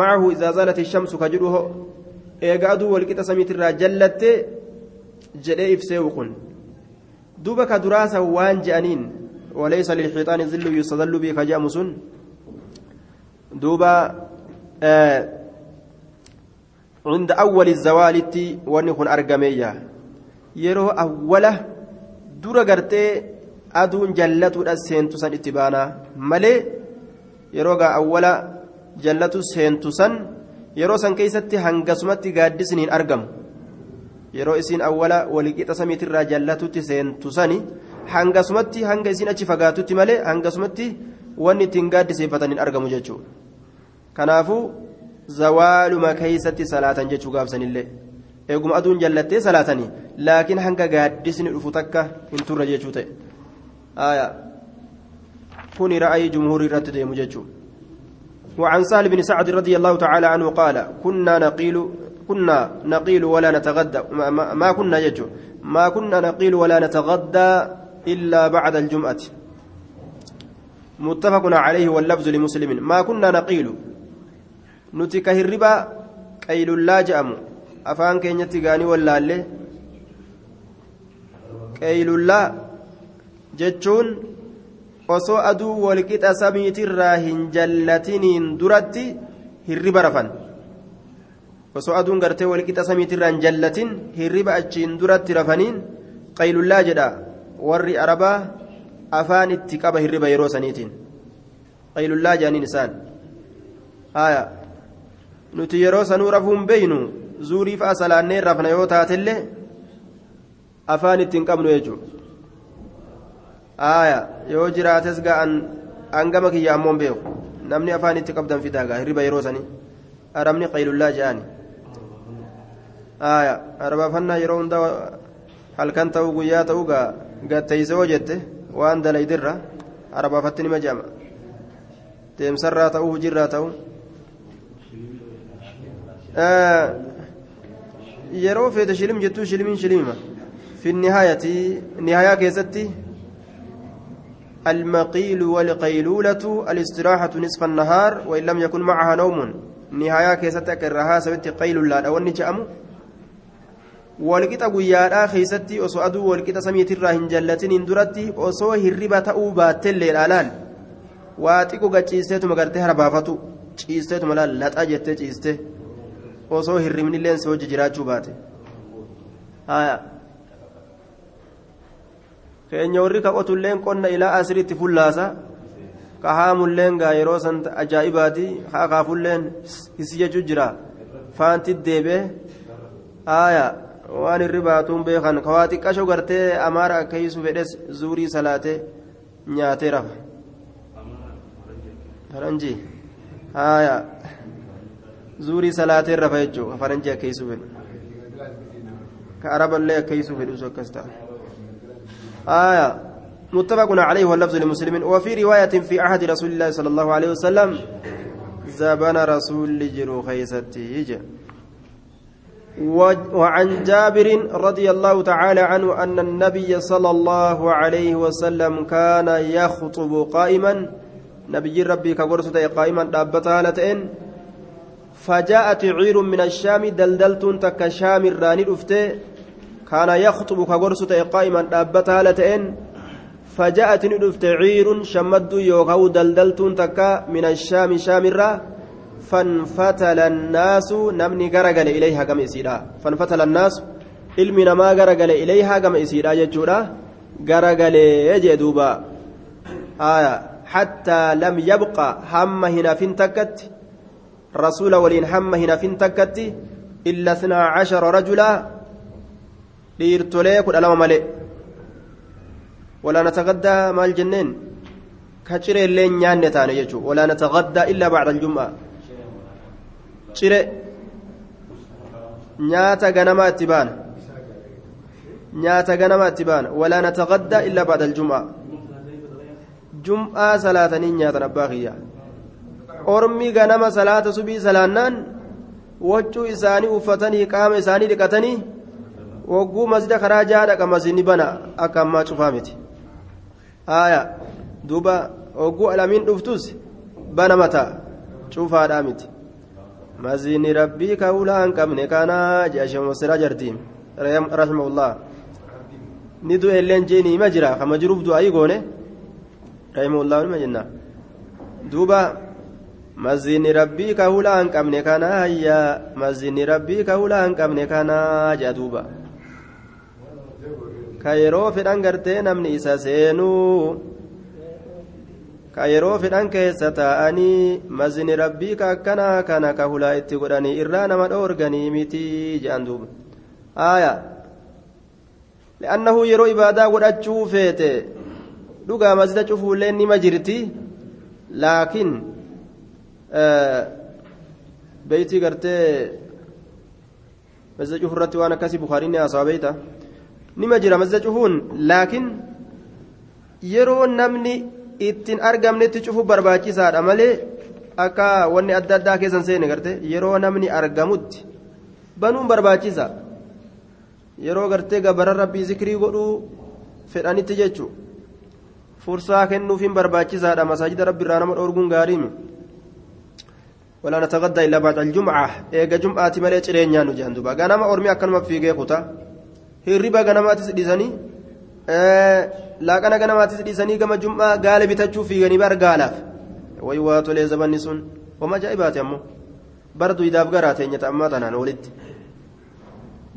macahu idaa zaalat ishamsu ka jedhu eega aduu walqixa samiitirraa jallatte jedhee ibseewu kun duuba ka lilxiixaani zillu yustadallu bii ka je'amu sun duuba عند أول الزوال وأن يكون أرقمية يرو أوله aduun jallatuudha seentu san itti baanaa malee yeroo gaa awwala jallatu seentu san yeroo san keessatti hangasumatti gaaddisni hin argamu yeroo isiin awwala waliqixa samiitirraa jallatutti seentu sani hangasumatti hanga isiin achi fagaatutti malee hangasumatti wanni ittiin gaaddiseeffatan hin argamu jechuudha kanaafuu zawaaluma keessatti salaatan jechuu gaabsanillee eeguma aduun jallattee salaatanii laakiin hanga gaaddisni dhufu takka hin turre jechuu ta'e. آية كوني رأي جمهور رتد مججو وعن سهل بن سعد رضي الله تعالى عنه قال كنا نقيل كنا نقيل ولا نتغدى ما, ما كنا يجو ما كنا نقيل ولا نتغدى إلا بعد الجمعة متفق عليه واللفظ لمسلم ما كنا نقيل نتكه الربا قيل لا جأم أفان كينيتي غاني ولا اللي قيل لا jechuun osoo aduu walqixa samiitirraa hin jallatiniin duratti hirriba rafan osoo aduun gartee walqixa samiitirraa hin jallatin hirriba achiin duratti rafaniin qaylullaa jedha warri arabaa afaan itti qaba hirriba yeroo saniitiin qaylullaa jedhaniin isaan haya nuti yeroo sanuu rafuun beeynu zuurii fa'a salaannee rafna yoo taatellee afaan ittiin qabnu jechuudha aya yoo jiraates ga'an hangama kiyya ammoon beeku namni afaan itti qabdan fidaagaa hirriba yeroo sanii arabni qaylullaa jedhani aya arabaafannaa yeroo hunda halkan ta'uu guyyaa ta'uu gaa gatteyse hoo jette waan dalaydirra arabaafatti nima jedhama deemsarraa ta'uu hujirraa ta'uu yeroo feete shilim jettuu shilimiin shilimima fi nihaayati nihaayaa keessatti المقيل والقيلولة الاستراحة نصف النهار وإن لم يكن معها نوم nihayaa keessatti akka irraa haasawitti qaylullaadha wanni je'amu walqixa guyyaadhaa keessatti osoo aduu walqixa samiitirraa hin jallatiniin duratti osoo hirriba ta'uu baattelleedha laal waa xiqqoo gachiisteetuma gartee harbaafatu ciisteetuma laal laxaa jettee ciiste. Osoo hirribnilleen si hojii jiraachuu baate. Keenya warri kaqotulleen qonna ilaa asiritti fullaasa ka haamulleen gaa yeroo san ajaa'ibaati haa kaafulleen isi jechuu jira. Faanti deebee aayaa waan irri baatuun beekan kawaa xiqqasho gartee amaara akka hiisu fedhes zuurii salaatee nyaatee rafa faranjii haaya zuurii salaatee rafa jechuudha faranjii akka hiisu fedhu ka araballee akka hiisu fedhus akkas ta'a haaya متفق عليه واللفظ لمسلم وفي رواية في عهد رسول الله صلى الله عليه وسلم زبن رسول جرو خيستي وعن جابر رضي الله تعالى عنه أن النبي صلى الله عليه وسلم كان يخطب قائما. نبي ربي كقرصة قائما دابتها لتئن فجاءت عير من الشام دلدلت تك شام الراني رفته. كان يخطب كقرصة قائما دابتها لتئن فجاءت ندفت عير شمد يوغو دلدلت تك من الشام شام الراني فانفتل الناس نمني غرغل إليها كما يسيرا فانفتل الناس ilmi namaa garagale ilayhaa gama isiidha jechuudha garagalee jee duuba aya hattaa lam yabqa hamma hinafin takkatti rasuula waliin hamma hinafin takkatti illa isnaa cashara rajula dhiirtolee kudha lama male walaa natagaddaa maal jenneen ka cireellee nyaanne taane jechuu walaa natagaddaa illaa bacda aljum'a cire nyaata ganamaa itti baana nyaata ganamaa itti baana walaa natagaddaa illaa bacda aljum'a jum'aa salaatanii nyaatan abbaa kiyya ormi ganama salaata subii salaannaan waccuu isaanii uffatanii qaama isaanii dhiqatanii wagguu masjida karaa jaha dhaqa masjidni bana akka ammaa cufaa miti aya duuba wagguu alamiin dhuftus bana mataa cufaadhaa miti masjidni rabbii ka'uulaa hin qabne kanaa jedha sheemosiraa jartiin rahimahullah ni du'e illeen jeeni hima jira kama jiruuf du'aayii goone rahimahullah nima jenna duuba masjidni rabbii ka'uulaa hin qabne kanaa hayyaa masjidni rabbii ka'uulaa hin qabne kanaa jedha duuba ka yeroo fedhan gartee namni isa seenuu ka yeroo fedhan keessa taa'anii masjidni rabbii ka akkanaa kana ka hulaa itti godhanii irraa nama dhoorganii miti jedhan duuba. Aayaa li'annahu yeroo ibaadaa godhachuu feete dhugaa masjida cufuullee nima jirti? Laakiin beeytii gartee masjida cufurratti waan akkasii bukaariin haasawaa beeyta? Nima jira masjida cufuun? Laakiin yeroo namni ittiin argamnetti cufuuf barbaachisaadha malee akka wanni adda addaa keessan seene garte yeroo namni argamutti banuun barbaachisa yeroo gartee gabaran rabbii zikrii godhuu fedhanitti jechu fursaa kennuufiin barbaachisaadha masaajida rabbi irraa nama dhoorguun gaariimi ولا نتغدى إلا بعد الجمعة إيجا جمعة مالي ترينيا نجان دوبا غنما أرمي أكنما في جيكوتا hirriba ganamaatis dhiisanii laaqana ganamaatis dhiisanii gama jum'aa gaala bitachuu fiiganii bar gaalaaf wayi waa tolee zabanni sun homa ajaa'ibaati ammoo. Bara duydaaf garaa teenyata ammaa tanaan walitti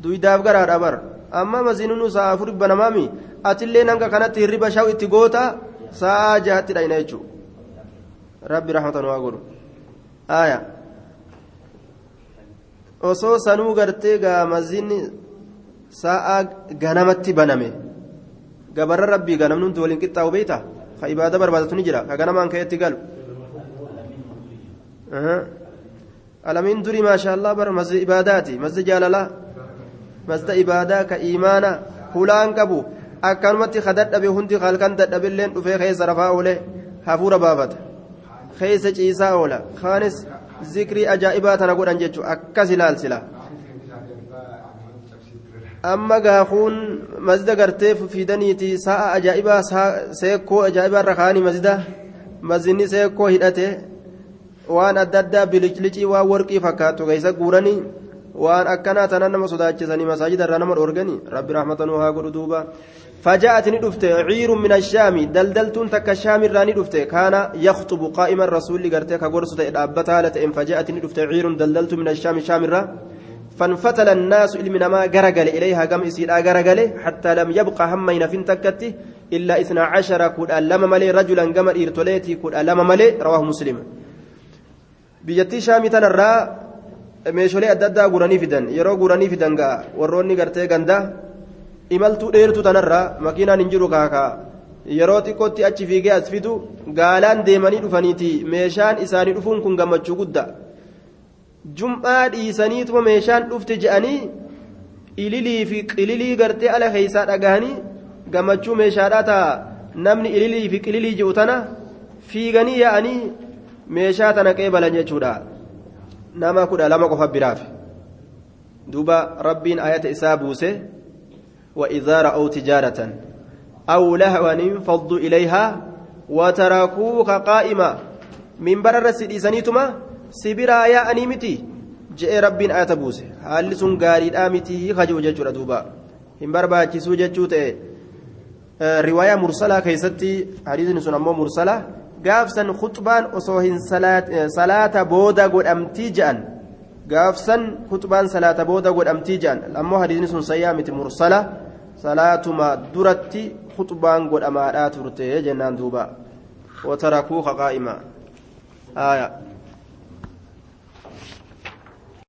duydaaf garaadha bar amma maziinunu sa'a afur banamaami atillee nanga kanatti hirriba shaw itti goota sa'a jahatti dhayna jechuu. Rabbi rahmatan waa godhu. Aya osoo sanuu gartee gaa maziinni sa'a ganamatti baname gabarra rabbii ganamni hundi waliin qixxaa'u beeyta ka ibaada barbaadatu ni jira ka ganamaan ka'etti galu alamiin durii maashaallah bara masjid ibaadaati masjid jaalalaa masjid ibaadaa ka imaana hulaan qabu akkanumatti ka dadhabe hundi halkan dadhabilleen dhufee keessa rafaa oole hafuura baafata keessa ciisaa oola kaanis zikrii ajaa'ibaa tana godhan jechuun akkas ilaalsila. Amma gaafuun masjida gartee fiidaniiti sa'a ajaa'ibaa seekkoo ajaa'ibaa irra kaanii masjida masjidni seekkoo hidhate waan adda addaa biliclicii waan warqii fakkaatu keessa guuranii waan akkanaa tanan nama sodaachisanii masaajida irraa nama dhoorganii rabbi rahmatanuu haa godhu duuba فجاءت ندفت عير من الشام دلدلتون تك الشام راني دفت كان يخطب قائما الرسول لقرتك قرصة الأبتها لتئن فجاءت ندفت عير دلدلت من الشام شام الرا فانفتل الناس إلمنا ما قرقل إليها قم إسيلا قرقل حتى لم يبقى همين فين تكتي إلا إثنى عشر كود ألم ملي رجلا قمر إرتوليتي كود ألم ملي رواه مسلم tanarraa meeshaalee adda addaa guranii fidan yeroo guranii fidan ga'a warroonni gartee ganda imaltuu dheertuu tanarraa makiinaan hin jiru kaakaa yeroo xiqqootti achi fiigee as fidu gaalaan deemanii dhufaniiti meeshaan isaanii dhufuun kun gammachuu guddaa jum'aa dhiisaniituma meeshaan dhufte je'anii ililii fi qililii gartee ala keeysaa dhagahanii gammachuu meeshaadhaa ta'a namni ililii fi qililii ji'u tana fiiganii yaa'anii meeshaa tana qeebalan jechuudha nama kudha lama qofa biraaf duuba rabbiin ayata isaa buuse وإذا رأوا تجارة أو لهوا انفضوا إليها وتركوك قائما من برر سيديسانيتما سبرا يا أنيمتي جاء رب آية بوسه هل سن غاري آمتي خجو ججر دوبا هم بربا جسو ججوت رواية مرسلة كيستي حديث سن أمو مرسلة gaafsan khutbaan osoo hin salaata booda godhamtii je'an gaafsan khutbaan salaata booda godhamtii je'an ammoo hadiisni sun sayyaa miti mursala salaatuma duratti khutbaan godhamaadhaa turte jennaan duuba watarakuu qaqaa'ima aayaa